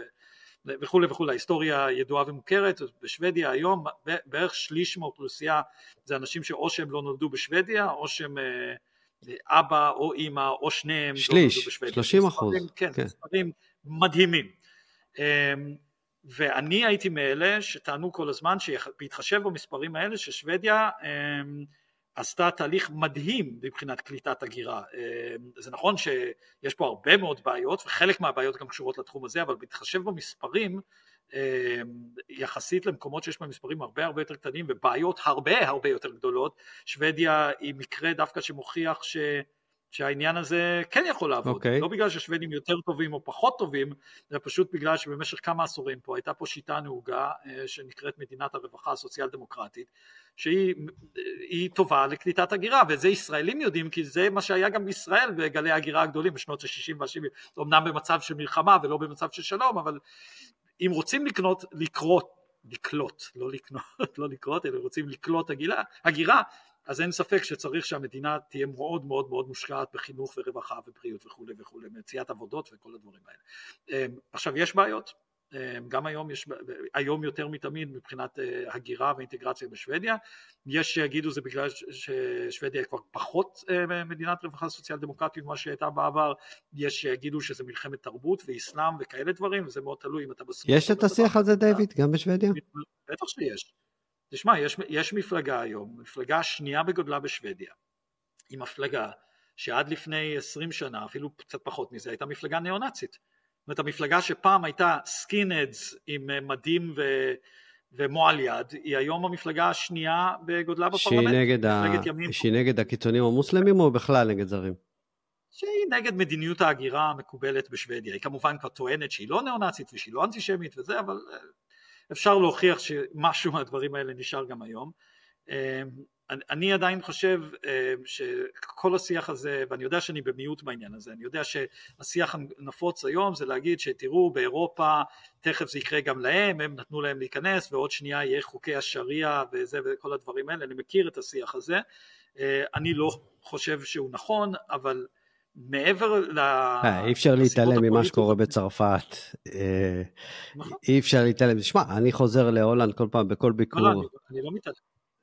וכולי וכולי, ההיסטוריה ידועה ומוכרת, בשוודיה היום בערך שליש מהאוכלוסייה זה אנשים שאו שהם לא נולדו בשוודיה או שהם אה, אבא או אימא או שניהם שליש, לא נולדו בשוודיה. 30 אחוז. כן, כן. מספרים מדהימים. אמ, ואני הייתי מאלה שטענו כל הזמן שבהתחשב במספרים האלה ששוודיה אמ, עשתה תהליך מדהים מבחינת קליטת הגירה. אה, זה נכון שיש פה הרבה מאוד בעיות וחלק מהבעיות גם קשורות לתחום הזה, אבל בהתחשב במספרים, אה, יחסית למקומות שיש בהם מספרים הרבה הרבה יותר קטנים ובעיות הרבה הרבה יותר גדולות, שוודיה היא מקרה דווקא שמוכיח ש... שהעניין הזה כן יכול לעבוד, okay. אוקיי. לא בגלל שהשוודים יותר טובים או פחות טובים, זה פשוט בגלל שבמשך כמה עשורים פה הייתה פה שיטה נהוגה אה, שנקראת מדינת הרווחה הסוציאל דמוקרטית, שהיא טובה לקליטת הגירה, וזה ישראלים יודעים כי זה מה שהיה גם בישראל בגלי ההגירה הגדולים בשנות ה-60 וה-70, אמנם במצב של מלחמה ולא במצב של שלום, אבל אם רוצים לקנות, לקרות, לקלוט, לא לקנות, לא לקרות, אלא רוצים לקלוט הגירה, הגירה, אז אין ספק שצריך שהמדינה תהיה מאוד מאוד מאוד מושקעת בחינוך ורווחה ובריאות וכולי וכולי, מציאת עבודות וכל הדברים האלה. אמ, עכשיו יש בעיות, גם היום יש, היום יותר מתמיד מבחינת הגירה ואינטגרציה בשוודיה, יש שיגידו זה בגלל ששוודיה כבר פחות מדינת רווחה סוציאל דמוקרטית ממה שהייתה בעבר, יש שיגידו שזה מלחמת תרבות ואסלאם וכאלה דברים, וזה מאוד תלוי אם אתה בסופו. יש את השיח הזה דיוויד, גם בשוודיה? בטח שיש. תשמע, יש, יש מפלגה היום, מפלגה שנייה בגודלה בשוודיה, היא מפלגה שעד לפני 20 שנה, אפילו קצת פחות מזה, הייתה מפלגה ניאו-נאצית. זאת אומרת, המפלגה שפעם הייתה סקינהדס עם אה, מדים ו... ומועל יד, היא היום המפלגה השנייה בגודלה בפרלמנט. שהיא נגד, ה... שהיא נגד הקיצונים המוסלמים או בכלל נגד זרים? שהיא נגד מדיניות ההגירה המקובלת בשוודיה. היא כמובן כבר טוענת שהיא לא ניאו-נאצית ושהיא לא אנטישמית וזה, אבל אה, אפשר להוכיח שמשהו מהדברים האלה נשאר גם היום. אה, אני עדיין חושב אה, שכל השיח הזה, ואני יודע שאני במיעוט בעניין הזה, אני יודע שהשיח הנפוץ היום זה להגיד שתראו באירופה תכף זה יקרה גם להם, הם נתנו להם להיכנס ועוד שנייה יהיה חוקי השריעה וזה וכל הדברים האלה, אני מכיר את השיח הזה, אה, אני לא חושב שהוא נכון, אבל מעבר ל... אי אפשר להתעלם ממה שקורה בצרפת. נכון. אי אפשר להתעלם. שמע, אני חוזר להולנד כל פעם בכל ביקור. לא, אני לא מתעלם.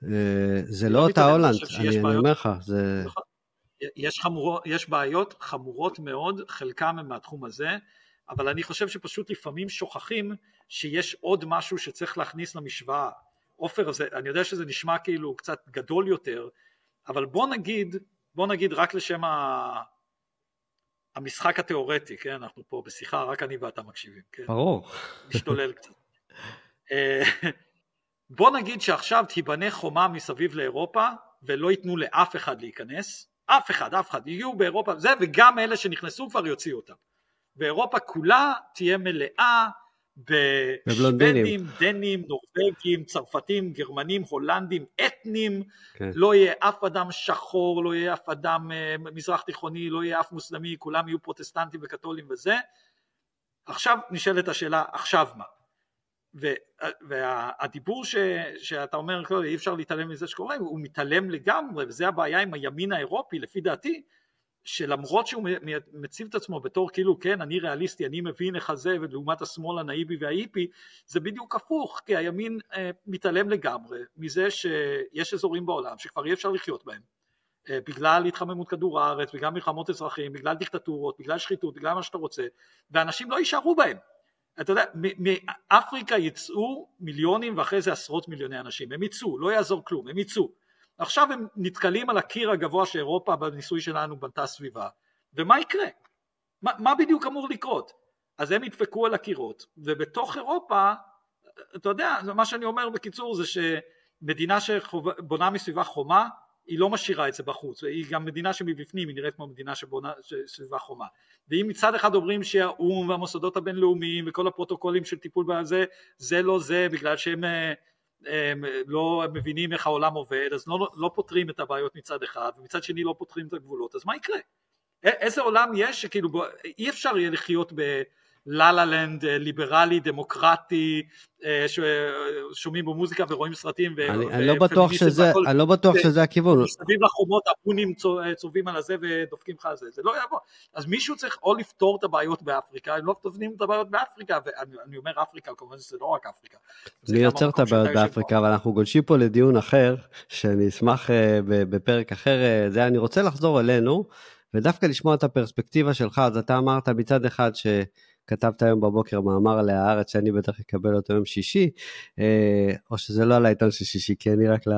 אה, זה לא אותה הולנד, אני אומר לך. נכון. יש, חמור, יש בעיות חמורות מאוד, חלקם הם מהתחום הזה, אבל אני חושב שפשוט לפעמים שוכחים שיש עוד משהו שצריך להכניס למשוואה. עופר, אני יודע שזה נשמע כאילו קצת גדול יותר, אבל בוא נגיד, בוא נגיד רק לשם ה... המשחק התיאורטי, כן? אנחנו פה בשיחה, רק אני ואתה מקשיבים, כן? ברור. משתולל קצת. אה, בוא נגיד שעכשיו תיבנה חומה מסביב לאירופה ולא ייתנו לאף אחד להיכנס, אף אחד, אף אחד, יהיו באירופה, זה וגם אלה שנכנסו כבר יוציאו אותם. ואירופה כולה תהיה מלאה בשוודים, דנים, נורבגים, צרפתים, גרמנים, הולנדים, אתנים, כן. לא יהיה אף אדם שחור, לא יהיה אף אדם אה, מזרח תיכוני, לא יהיה אף מוסלמי, כולם יהיו פרוטסטנטים וקתולים וזה. עכשיו נשאלת השאלה, עכשיו מה? והדיבור ש, שאתה אומר, לא, אי אפשר להתעלם מזה שקורה, הוא מתעלם לגמרי, וזה הבעיה עם הימין האירופי, לפי דעתי, שלמרות שהוא מציב את עצמו בתור כאילו, כן, אני ריאליסטי, אני מבין איך זה, ולעומת השמאל הנאיבי והאיפי, זה בדיוק הפוך, כי הימין אה, מתעלם לגמרי מזה שיש אזורים בעולם שכבר אי אפשר לחיות בהם. אה, בגלל התחממות כדור הארץ, בגלל מלחמות אזרחים, בגלל דיקטטורות, בגלל שחיתות, בגלל מה שאתה רוצה, ואנשים לא יישארו בהם. אתה יודע, מאפריקה יצאו מיליונים ואחרי זה עשרות מיליוני אנשים, הם יצאו, לא יעזור כלום, הם יצאו. עכשיו הם נתקלים על הקיר הגבוה שאירופה בניסוי שלנו בנתה סביבה, ומה יקרה? מה, מה בדיוק אמור לקרות? אז הם ידפקו על הקירות, ובתוך אירופה, אתה יודע, מה שאני אומר בקיצור זה שמדינה שבונה מסביבה חומה, היא לא משאירה את זה בחוץ, היא גם מדינה שמבפנים היא נראית כמו מדינה שבונה סביבה חומה. ואם מצד אחד אומרים שהאו"ם והמוסדות הבינלאומיים וכל הפרוטוקולים של טיפול בזה, זה לא זה בגלל שהם הם, הם לא מבינים איך העולם עובד, אז לא, לא פותרים את הבעיות מצד אחד, ומצד שני לא פותרים את הגבולות, אז מה יקרה? איזה עולם יש שכאילו אי אפשר יהיה לחיות ב... לה לה לנד ליברלי דמוקרטי אה, ששומעים בו מוזיקה ורואים סרטים אני לא בטוח שזה אני לא בטוח שזה הכיוון. מסביב לחומות הפונים צובעים על הזה ודופקים לך על זה. זה לא יעבור. אז מישהו צריך או לפתור את הבעיות באפריקה אם לא תופנים את הבעיות באפריקה ואני אומר אפריקה כמובן שזה לא רק אפריקה. אני יוצר את הבעיות באפריקה אבל אנחנו גולשים פה לדיון אחר שאני אשמח אה, בפרק אחר אה, זה אני רוצה לחזור אלינו ודווקא לשמוע את הפרספקטיבה שלך אז אתה אמרת מצד אחד ש... כתבת היום בבוקר מאמר על הארץ שאני בטח אקבל אותו יום שישי, אה, או שזה לא על העיתון של שישי, כי אני רק ל...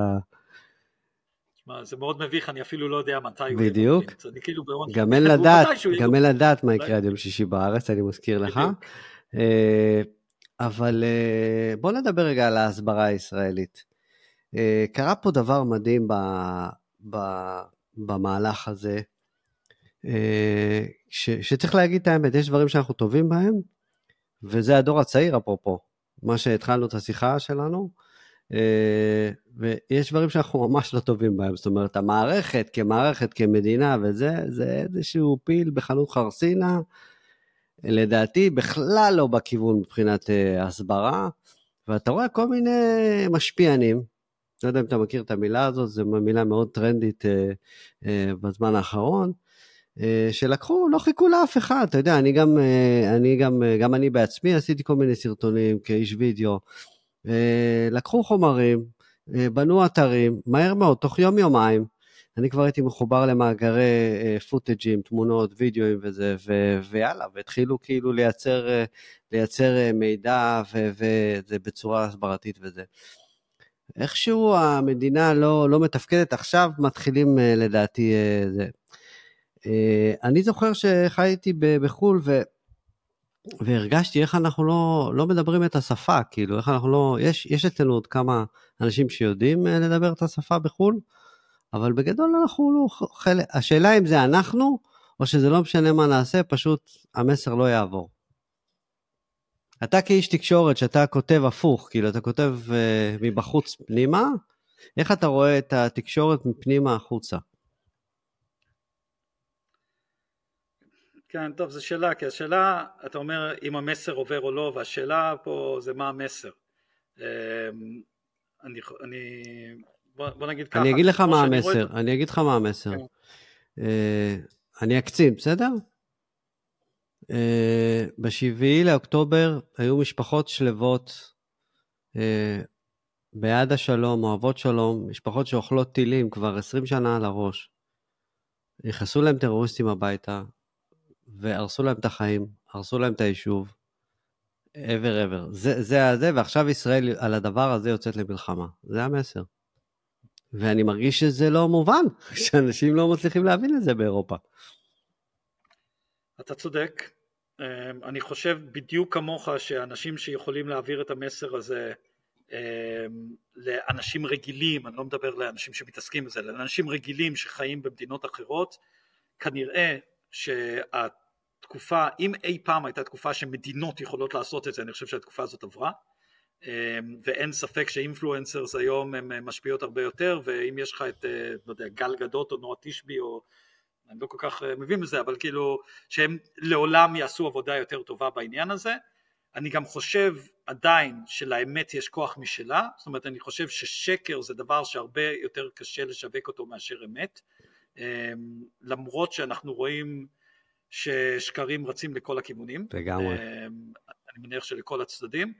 תשמע, זה מאוד מביך, אני אפילו לא יודע מתי הוא בדיוק. כאילו גם אין לדעת, גם אין לדעת מה יקרה עד יום שישי בארץ, אני מזכיר לך. אה, אבל אה, בוא נדבר רגע על ההסברה הישראלית. קרה פה דבר מדהים במהלך הזה, ש, שצריך להגיד את האמת, יש דברים שאנחנו טובים בהם, וזה הדור הצעיר אפרופו, מה שהתחלנו את השיחה שלנו, אה, ויש דברים שאנחנו ממש לא טובים בהם, זאת אומרת, המערכת כמערכת, כמדינה וזה, זה איזשהו פיל בחנות חרסינה, לדעתי בכלל לא בכיוון מבחינת אה, הסברה, ואתה רואה כל מיני משפיענים, לא יודע אם אתה מכיר את המילה הזאת, זו מילה מאוד טרנדית בזמן האחרון, אה, שלקחו, לא חיכו לאף אחד, אתה יודע, אני גם, אה, אני גם, אה, גם אני בעצמי עשיתי כל מיני סרטונים כאיש וידאו. לקחו חומרים, בנו אתרים, מהר מאוד, תוך יום-יומיים, אני כבר הייתי מחובר למאגרי פוטג'ים, תמונות, וידאוים וזה, ו- ויאללה, והתחילו כאילו לייצר, לייצר מידע, וזה בצורה הסברתית וזה. איכשהו המדינה לא, לא מתפקדת, עכשיו מתחילים לדעתי, זה. אה, אני זוכר שחייתי בחו"ל ו... והרגשתי איך אנחנו לא, לא מדברים את השפה, כאילו, איך אנחנו לא, יש, יש אצלנו עוד כמה אנשים שיודעים אה, לדבר את השפה בחו"ל, אבל בגדול אנחנו לא חלק, השאלה אם זה אנחנו, או שזה לא משנה מה נעשה, פשוט המסר לא יעבור. אתה כאיש תקשורת, שאתה כותב הפוך, כאילו, אתה כותב uh, מבחוץ פנימה, איך אתה רואה את התקשורת מפנימה החוצה? כן, טוב, זו שאלה, כי השאלה, אתה אומר אם המסר עובר או לא, והשאלה פה זה מה המסר. אמ, אני, אני בוא, בוא נגיד ככה. אני אגיד לך מה המסר, רואה... אני אגיד לך מה המסר. כן. אה, אני אקצין, בסדר? אה, בשבעי לאוקטובר היו משפחות שלוות אה, בעד השלום, אוהבות שלום, משפחות שאוכלות טילים כבר 20 שנה על הראש. נכנסו להם טרוריסטים הביתה, והרסו להם את החיים, הרסו להם את היישוב, ever ever. זה, זה הזה, ועכשיו ישראל על הדבר הזה יוצאת למלחמה. זה המסר. ואני מרגיש שזה לא מובן, שאנשים לא מצליחים להבין את זה באירופה. אתה צודק. אמ, אני חושב בדיוק כמוך שאנשים שיכולים להעביר את המסר הזה אמ, לאנשים רגילים, אני לא מדבר לאנשים שמתעסקים בזה, לאנשים רגילים שחיים במדינות אחרות, כנראה שהתקופה, אם אי פעם הייתה תקופה שמדינות יכולות לעשות את זה, אני חושב שהתקופה הזאת עברה, אמ, ואין ספק שאינפלואנסרס היום הן משפיעות הרבה יותר, ואם יש לך את, אה, לא יודע, גל גדות או נועה תשבי או אני לא כל כך אה, מבין בזה, אבל כאילו שהם לעולם יעשו עבודה יותר טובה בעניין הזה. אני גם חושב עדיין שלאמת יש כוח משלה, זאת אומרת אני חושב ששקר זה דבר שהרבה יותר קשה לשווק אותו מאשר אמת. אמ, למרות שאנחנו רואים ששקרים רצים לכל הכיוונים. לגמרי. אמ, אני מניח שלכל הצדדים.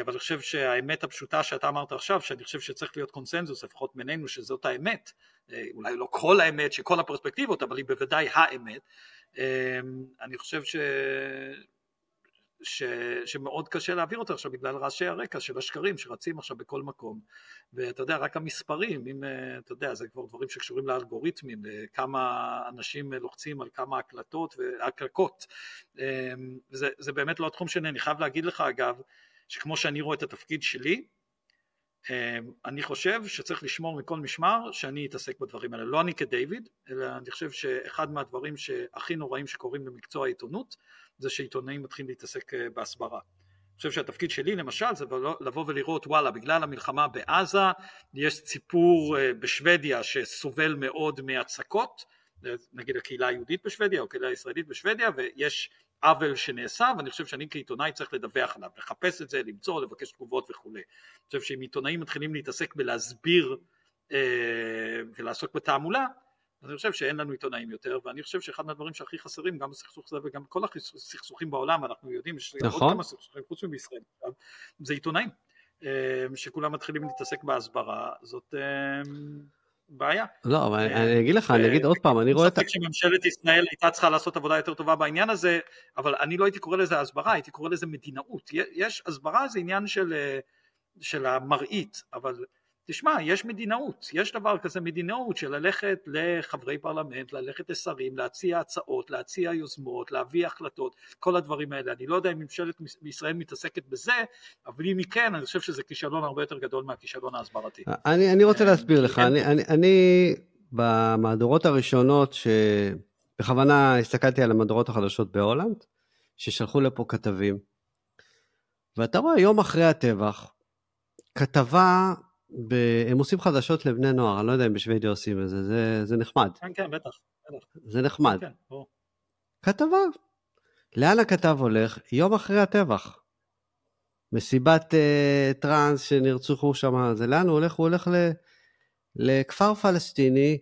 אבל אני חושב שהאמת הפשוטה שאתה אמרת עכשיו, שאני חושב שצריך להיות קונסנזוס, לפחות בינינו, שזאת האמת, אה, אולי לא כל האמת, שכל הפרספקטיבות, אבל היא בוודאי האמת, אמ, אני חושב ש... ש, שמאוד קשה להעביר אותה עכשיו בגלל רעשי הרקע של השקרים שרצים עכשיו בכל מקום. ואתה יודע רק המספרים אם אה, אתה יודע זה כבר דברים שקשורים לאלגוריתמים אה, כמה אנשים לוחצים על כמה הקלטות והקלקות. זה, זה באמת לא התחום שלי אני חייב להגיד לך אגב שכמו שאני רואה את התפקיד שלי אני חושב שצריך לשמור מכל משמר שאני אתעסק בדברים האלה, לא אני כדיוויד, אלא אני חושב שאחד מהדברים שהכי נוראים שקורים במקצוע העיתונות זה שעיתונאים מתחילים להתעסק אה, בהסברה. אני חושב שהתפקיד שלי למשל זה לבוא ולראות וואלה בגלל המלחמה בעזה יש ציפור אה, בשוודיה שסובל מאוד מהצקות נגיד הקהילה היהודית בשוודיה או הקהילה הישראלית בשוודיה ויש עוול שנעשה ואני חושב שאני כעיתונאי צריך לדווח עליו, לחפש את זה, למצוא, לבקש תגובות וכולי. אני חושב שאם עיתונאים מתחילים להתעסק בלהסביר אה, ולעסוק בתעמולה אז אני חושב שאין לנו עיתונאים יותר, ואני חושב שאחד מהדברים שהכי חסרים גם בסכסוך הזה וגם בכל הסכסוכים בעולם, אנחנו יודעים שיש נכון. עוד כמה סכסוכים חוץ מבישראל, זה עיתונאים, אה, שכולם מתחילים להתעסק בהסברה, זאת אה, בעיה. לא, אבל אה, אני אגיד לך, אני אגיד עוד פעם, אני רואה את... ספק שממשלת ישראל הייתה צריכה לעשות עבודה יותר טובה בעניין הזה, אבל אני לא הייתי קורא לזה הסברה, הייתי קורא לזה מדינאות. יש, הסברה זה עניין של, של המראית, אבל תשמע, יש מדינאות, יש דבר כזה מדינאות של ללכת לחברי פרלמנט, ללכת לשרים, להציע הצעות, להציע יוזמות, להביא החלטות, כל הדברים האלה. אני לא יודע אם ממשלת ישראל מתעסקת בזה, אבל אם היא כן, אני חושב שזה כישלון הרבה יותר גדול מהכישלון ההסברתי. אני, אני רוצה אה, להסביר לך, אני, אני, אני במהדורות הראשונות, שבכוונה הסתכלתי על המהדורות החדשות בהולנד, ששלחו לפה כתבים, ואתה רואה יום אחרי הטבח, כתבה ב... הם עושים חדשות לבני נוער, אני לא יודע אם בשוודיה עושים את זה, זה, זה נחמד. כן, כן, בטח. בטח. זה נחמד. כן, כן, כתבה. לאן הכתב הולך? יום אחרי הטבח. מסיבת uh, טראנס שנרצחו שם, זה לאן הוא הולך? הוא הולך ל... לכפר פלסטיני,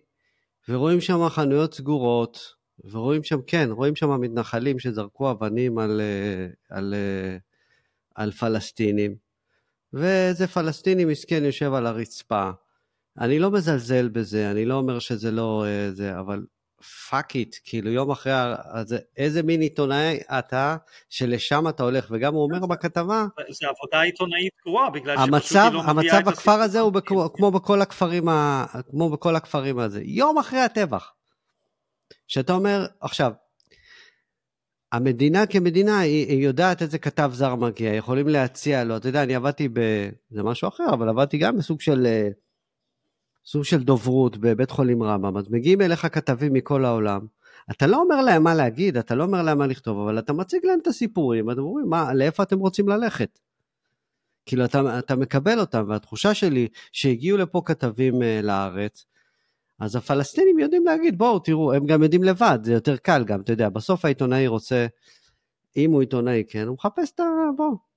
ורואים שם חנויות סגורות, ורואים שם, כן, רואים שם מתנחלים שזרקו אבנים על, אה, על, אה, על פלסטינים, ואיזה פלסטיני מסכן יושב על הרצפה. אני לא מזלזל בזה, אני לא אומר שזה לא אה, זה, אבל fuck it, כאילו יום אחרי, זה, איזה מין עיתונאי אתה, שלשם אתה הולך, וגם הוא אומר בכתבה... זה עבודה עיתונאית גרועה, בגלל שפשוט היא לא מביאה את המצב בכפר הזה הוא בכ, כמו בכל הכפרים, ה, כמו בכל הכפרים הזה. יום אחרי הטבח. שאתה אומר, עכשיו, המדינה כמדינה, היא, היא יודעת איזה כתב זר מגיע, יכולים להציע לו, אתה יודע, אני עבדתי ב... זה משהו אחר, אבל עבדתי גם בסוג של... אה, סוג של דוברות בבית חולים רמב"ם, אז מגיעים אליך כתבים מכל העולם, אתה לא אומר להם מה להגיד, אתה לא אומר להם מה לכתוב, אבל אתה מציג להם את הסיפורים, ואתם אומרים, מה, לאיפה אתם רוצים ללכת? כאילו, אתה, אתה מקבל אותם, והתחושה שלי שהגיעו לפה כתבים uh, לארץ, אז הפלסטינים יודעים להגיד, בואו תראו, הם גם יודעים לבד, זה יותר קל גם, אתה יודע, בסוף העיתונאי רוצה, אם הוא עיתונאי, כן, הוא מחפש את ה... בואו.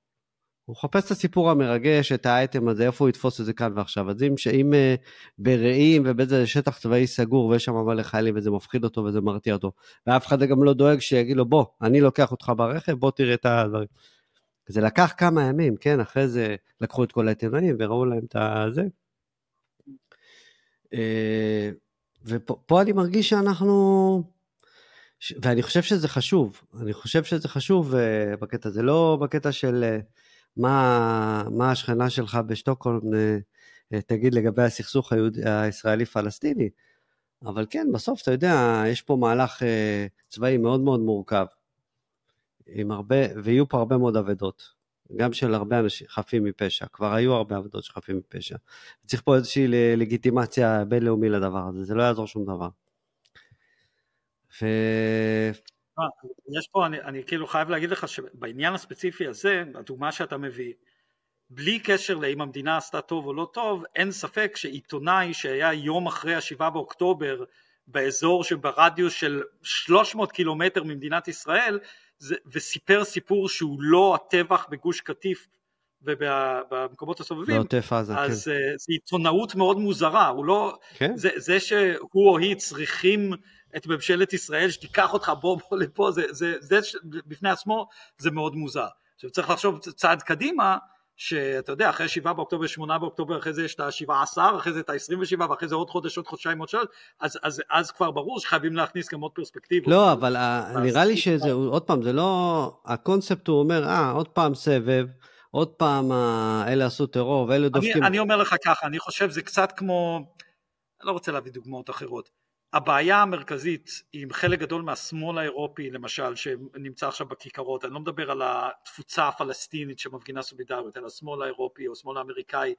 הוא מחפש את הסיפור המרגש, את האייטם הזה, איפה הוא יתפוס את זה כאן ועכשיו. אז אם, אם uh, ברעים ובאיזה שטח צבאי סגור ויש שם מלא חיילים וזה מפחיד אותו וזה מרתיע אותו, ואף אחד גם לא דואג שיגיד לו, בוא, אני לוקח אותך ברכב, בוא תראה את הדברים. זה לקח כמה ימים, כן, אחרי זה לקחו את כל העיתונאים וראו להם את הזה. אה, ופה אני מרגיש שאנחנו, ואני חושב שזה חשוב, אני חושב שזה חשוב uh, בקטע הזה, לא בקטע של uh, מה, מה השכנה שלך בשטוקהולם תגיד לגבי הסכסוך הישראלי-פלסטיני, אבל כן, בסוף אתה יודע, יש פה מהלך צבאי מאוד מאוד מורכב, הרבה, ויהיו פה הרבה מאוד אבדות. גם של הרבה אנשים חפים מפשע, כבר היו הרבה עבודות של חפים מפשע. צריך פה איזושהי לגיטימציה בינלאומי לדבר הזה, זה לא יעזור שום דבר. ו... אה, יש פה, אני, אני כאילו חייב להגיד לך שבעניין הספציפי הזה, הדוגמה שאתה מביא, בלי קשר לאם המדינה עשתה טוב או לא טוב, אין ספק שעיתונאי שהיה יום אחרי השבעה באוקטובר באזור שברדיוס של 300 קילומטר ממדינת ישראל, זה, וסיפר סיפור שהוא לא הטבח בגוש קטיף ובמקומות הסובבים, בעוטף עזה, אז כן. אה, זו עיתונאות מאוד מוזרה, הוא לא, כן. זה, זה שהוא או היא צריכים את ממשלת ישראל שתיקח אותך בוא בוא לפה, זה, זה, זה, זה בפני עצמו זה מאוד מוזר. עכשיו צריך לחשוב צעד קדימה, שאתה יודע, אחרי שבעה באוקטובר, שמונה באוקטובר, אחרי זה יש את השבעה עשר, אחרי זה את העשרים ושבעה, ואחרי זה עוד חודש, עוד חודשיים, עוד שלוש, אז, אז, אז כבר ברור שחייבים להכניס גם עוד פרספקטיבות. לא, אבל נראה לי שזה, עוד פעם, זה לא, הקונספט הוא אומר, אה, עוד פעם סבב, עוד פעם אלה עשו טרור ואלה דופקים. אני, אני אומר לך ככה, אני חושב זה קצת כמו, אני לא רוצה להביא דוגמאות אחרות. הבעיה המרכזית עם חלק גדול מהשמאל האירופי למשל שנמצא עכשיו בכיכרות, אני לא מדבר על התפוצה הפלסטינית שמפגינה סולידריות, אלא השמאל האירופי או השמאל האמריקאי,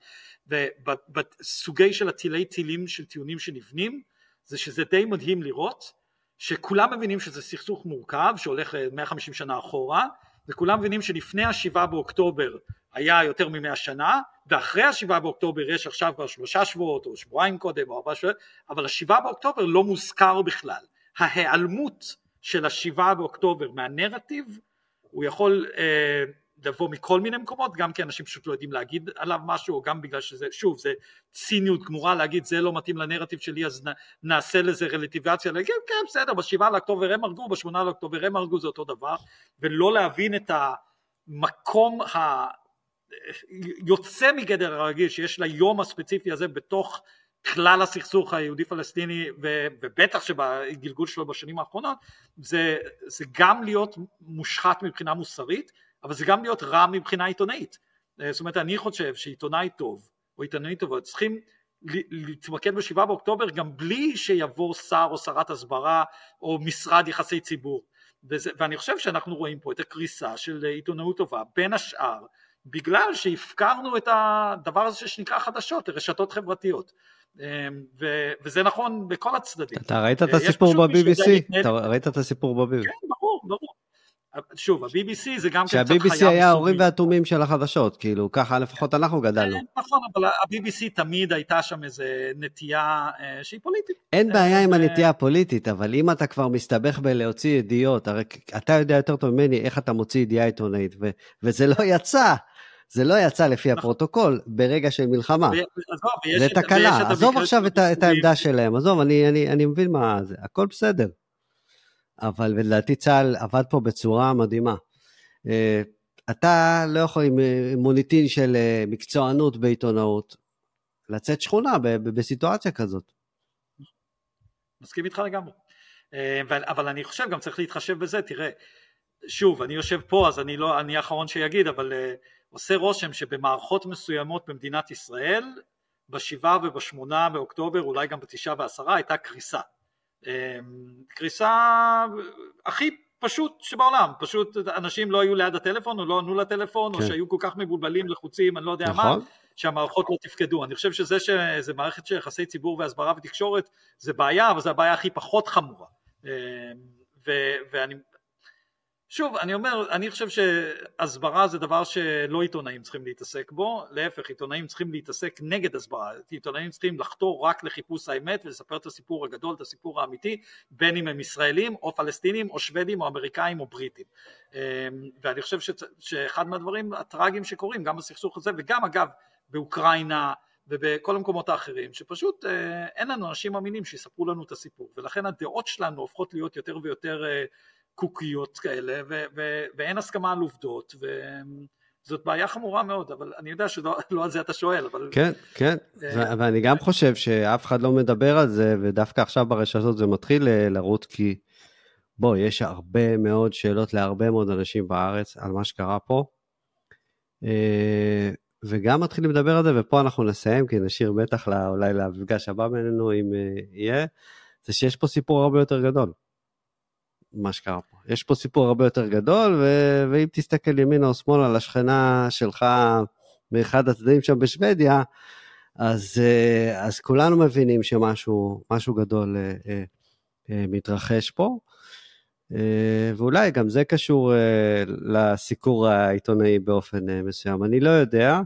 ובסוגי של הטילי טילים של טיעונים שנבנים, זה שזה די מדהים לראות שכולם מבינים שזה סכסוך מורכב שהולך 150 שנה אחורה, וכולם מבינים שלפני השבעה באוקטובר היה יותר ממאה שנה, ואחרי השבעה באוקטובר יש עכשיו כבר שלושה שבועות או שבועיים קודם או ארבעה שבועות, אבל השבעה באוקטובר לא מוזכר בכלל. ההיעלמות של השבעה באוקטובר מהנרטיב הוא יכול אה, לבוא מכל מיני מקומות, גם כי אנשים פשוט לא יודעים להגיד עליו משהו, או גם בגלל שזה, שוב, זה ציניות גמורה להגיד זה לא מתאים לנרטיב שלי אז נעשה לזה רלטיבציה, להגיד כן בסדר, בשבעה לאוקטובר הם הרגו, בשמונה לאוקטובר הם הרגו, זה אותו דבר, ולא להבין את המקום ה... יוצא מגדר הרגיל שיש ליום הספציפי הזה בתוך כלל הסכסוך היהודי פלסטיני ובטח שבגלגול שלו בשנים האחרונות זה, זה גם להיות מושחת מבחינה מוסרית אבל זה גם להיות רע מבחינה עיתונאית זאת אומרת אני חושב שעיתונאי טוב או עיתונאי טובה צריכים להתמקד בשבעה באוקטובר גם בלי שיבוא שר או שרת הסברה או משרד יחסי ציבור וזה, ואני חושב שאנחנו רואים פה את הקריסה של עיתונאות טובה בין השאר בגלל שהפקרנו את הדבר הזה שנקרא חדשות, רשתות חברתיות. אמ, ו- וזה נכון בכל הצדדים. אתה ראית את הסיפור ב-BBC? אתה ראית את הסיפור ב-BBC? כן, ברור, ברור. שוב, ה-BBC זה גם כן קצת חיה... שה-BBC היה ההורים והתומים של החדשות, כאילו, ככה לפחות אנחנו גדלנו. כן, נכון, אבל ה-BBC תמיד הייתה שם איזה נטייה אה, שהיא פוליטית. אין בעיה עם הנטייה הפוליטית, אבל אם אתה כבר מסתבך בלהוציא ידיעות, הרי אתה יודע יותר טוב ממני איך אתה מוציא ידיעה עיתונאית, וזה לא יצא. זה לא יצא לפי נכון. הפרוטוקול ברגע של מלחמה. זה תקלה, עזוב עכשיו את העמדה שלהם, עזוב, אני מבין מה זה, הכל בסדר. אבל לדעתי צה"ל עבד פה בצורה מדהימה. אה, אתה לא יכול עם מוניטין של מקצוענות בעיתונאות, לצאת שכונה בסיטואציה כזאת. מסכים איתך לגמרי. אבל אני חושב גם צריך להתחשב בזה, תראה, שוב, אני יושב פה אז אני לא, אני האחרון שיגיד, אבל עושה רושם שבמערכות מסוימות במדינת ישראל, בשבעה ובשמונה באוקטובר, אולי גם בתשעה ועשרה, הייתה קריסה. אמ, קריסה הכי פשוט שבעולם, פשוט אנשים לא היו ליד הטלפון או לא ענו לטלפון כן. או שהיו כל כך מבולבלים, לחוצים, אני לא יודע נכון. מה, שהמערכות לא תפקדו. אני חושב שזה שזה מערכת של יחסי ציבור והסברה ותקשורת זה בעיה, אבל זו הבעיה הכי פחות חמורה. אמ, ו- ואני שוב, אני אומר, אני חושב שהסברה זה דבר שלא עיתונאים צריכים להתעסק בו, להפך, עיתונאים צריכים להתעסק נגד הסברה, עיתונאים צריכים לחתור רק לחיפוש האמת ולספר את הסיפור הגדול, את הסיפור האמיתי, בין אם הם ישראלים או פלסטינים או שוודים או אמריקאים או בריטים. אמ, ואני חושב שאחד מהדברים הטראגיים שקורים, גם בסכסוך הזה וגם אגב באוקראינה, ובכל המקומות האחרים, שפשוט אה, אין לנו אנשים אמינים שיספרו לנו את הסיפור, ולכן הדעות שלנו הופכות להיות יותר ויותר אה, קוקיות כאלה, ו- ו- ואין הסכמה על עובדות, וזאת בעיה חמורה מאוד, אבל אני יודע שלא לא על זה אתה שואל, אבל... כן, כן, אה, ואני גם חושב שאף אחד לא מדבר על זה, ודווקא עכשיו ברשתות זה מתחיל אה, לרוץ, כי בוא, יש הרבה מאוד שאלות להרבה מאוד אנשים בארץ על מה שקרה פה. אה, וגם מתחילים לדבר על זה, ופה אנחנו נסיים, כי נשאיר בטח אולי למפגש הבא בינינו, אם יהיה, זה שיש פה סיפור הרבה יותר גדול. מה שקרה פה. יש פה סיפור הרבה יותר גדול, ו- ואם תסתכל ימינה או שמאלה לשכנה שלך מאחד הצדדים שם בשוודיה, אז, אה, אז כולנו מבינים שמשהו גדול אה, אה, מתרחש פה. ואולי גם זה קשור לסיקור העיתונאי באופן מסוים. אני לא יודע.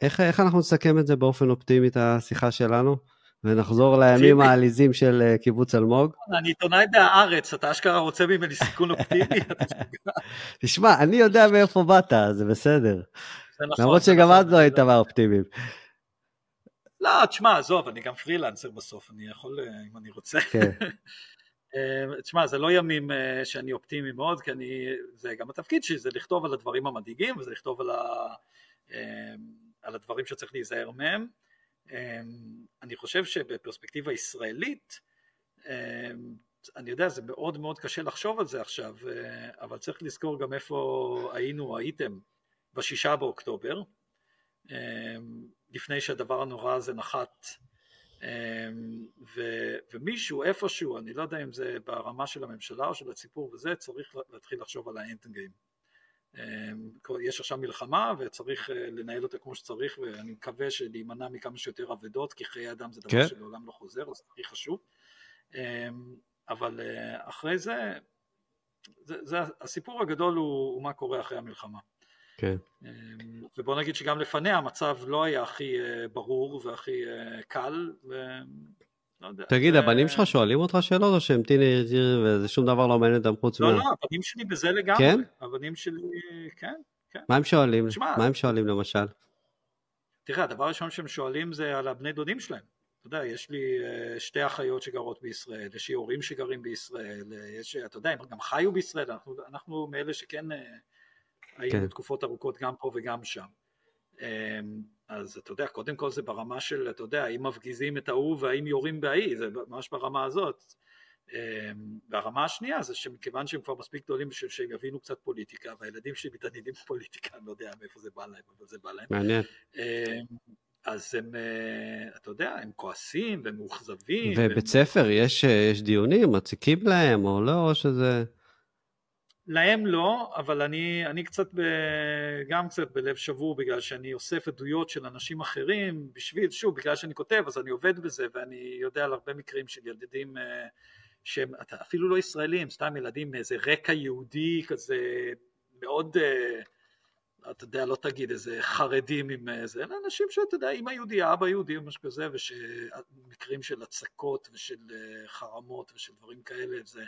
איך, איך אנחנו נסכם את זה באופן אופטימי, את השיחה שלנו? ונחזור לימים העליזים של אה, קיבוץ אלמוג. אני עיתונאי בהארץ, אתה אשכרה רוצה ממני סיכון אופטימי? תשמע, אני יודע מאיפה באת, זה בסדר. נכון, למרות שגם נכון, אז לא היית מהאופטימיים. לא, תשמע, עזוב, אני גם פרילנסר בסוף, אני יכול, אה, אם אני רוצה. כן. אה, תשמע, זה לא ימים שאני אופטימי מאוד, כי אני, זה גם התפקיד שלי, זה לכתוב על הדברים המדאיגים, וזה לכתוב על, ה, על הדברים שצריך להיזהר מהם. אמ, אני חושב שבפרספקטיבה ישראלית, אמ, אני יודע, זה מאוד מאוד קשה לחשוב על זה עכשיו, אה, אבל צריך לזכור גם איפה היינו, הייתם, בשישה באוקטובר, אמ, לפני שהדבר הנורא הזה נחת, ו, ומישהו איפשהו, אני לא יודע אם זה ברמה של הממשלה או של הציבור וזה, צריך להתחיל לחשוב על האנד. אמ, יש עכשיו מלחמה וצריך אה, לנהל אותה כמו שצריך ואני מקווה שלהימנע מכמה שיותר אבדות כי חיי אדם זה דבר כן. שלעולם לא חוזר אז זה הכי חשוב אמ, אבל אה, אחרי זה, זה, זה הסיפור הגדול הוא, הוא מה קורה אחרי המלחמה כן. אמ, ובוא נגיד שגם לפניה המצב לא היה הכי אה, ברור והכי קל לא יודע. תגיד, הבנים שלך שואלים אותך שאלות או שהם teenager וזה שום דבר לא מעניין אותם חוץ לא, מה... לא, לא, הבנים שלי בזה לגמרי. כן? הבנים שלי, כן, כן. מה הם שואלים? מה הם שואלים למשל? תראה, הדבר הראשון שהם שואלים זה על הבני דודים שלהם. אתה יודע, יש לי אה, שתי אחיות שגרות בישראל, יש לי הורים שגרים בישראל, אה, יש, אתה יודע, הם גם חיו בישראל, אנחנו, אנחנו מאלה שכן אה, היינו כן. תקופות ארוכות גם פה וגם שם. אז אתה יודע, קודם כל זה ברמה של, אתה יודע, האם מפגיזים את ההוא והאם יורים בהאי, זה ממש ברמה הזאת. אמ, והרמה השנייה זה שמכיוון שהם כבר מספיק גדולים בשביל שהם יבינו קצת פוליטיקה, והילדים שלי מתעניינים בפוליטיקה, אני לא יודע מאיפה זה בא להם, אבל זה בא להם. מעניין. אמ, אז הם, אה, אתה יודע, הם כועסים ומאוכזבים. ובית. ספר, יש, יש דיונים, מציקים להם או לא, או שזה... להם לא, אבל אני, אני קצת ב, גם קצת בלב שבור בגלל שאני אוסף עדויות של אנשים אחרים בשביל, שוב, בגלל שאני כותב אז אני עובד בזה ואני יודע על הרבה מקרים של ילדים אה, שהם אפילו לא ישראלים, סתם ילדים מאיזה רקע יהודי כזה מאוד, אה, אתה יודע, לא תגיד איזה חרדים עם איזה, אלא אנשים שאתה יודע, אמא יהודייה, אבא יהודי או משהו כזה, ומקרים של הצקות ושל אה, חרמות ושל דברים כאלה, זה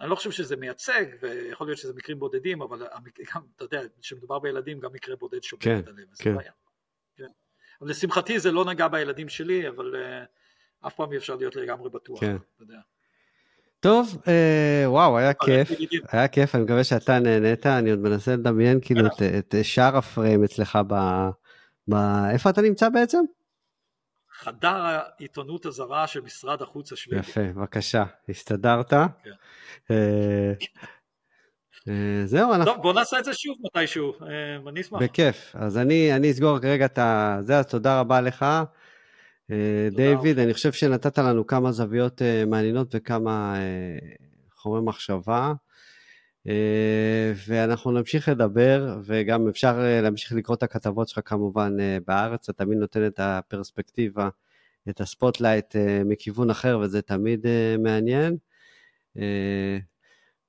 אני לא חושב שזה מייצג, ויכול להיות שזה מקרים בודדים, אבל גם, אתה יודע, כשמדובר בילדים, גם מקרה בודד שובר כן, את הלב, כן. בעיה. כן. אבל לשמחתי זה לא נגע בילדים שלי, אבל uh, אף פעם אי אפשר להיות לגמרי בטוח. כן. אתה יודע. טוב, אה, וואו, היה כיף. היה כיף, אני מקווה שאתה נהנית, אני עוד מנסה לדמיין כאילו את, את שאר הפריים אצלך ב... ב... איפה אתה נמצא בעצם? חדר העיתונות הזרה של משרד החוץ השוודי. יפה, בבקשה, הסתדרת. כן. אה, אה, זהו, אנחנו... טוב, בוא נעשה את זה שוב מתישהו, אה, אני אשמח. בכיף. אז אני, אני אסגור כרגע את ה... זה, אז תודה רבה לך. דיוויד, אני חושב שנתת לנו כמה זוויות מעניינות וכמה חומרי מחשבה. אה, ואנחנו נמשיך לדבר, וגם אפשר אה, להמשיך לקרוא את הכתבות שלך כמובן אה, בארץ, אתה תמיד נותן את הפרספקטיבה, את הספוטלייט מכיוון אחר, וזה תמיד מעניין.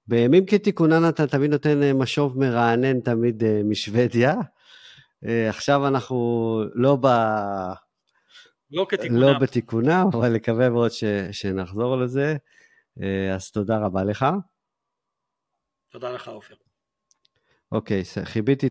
בימים כתיקונם אתה תמיד נותן משוב מרענן תמיד משוודיה. עכשיו אנחנו לא, ב... לא כתיקונם. לא בתיקונם, אבל נקווה מאוד ש... שנחזור לזה. אז תודה רבה לך. תודה לך עופר. אוקיי, כיביתי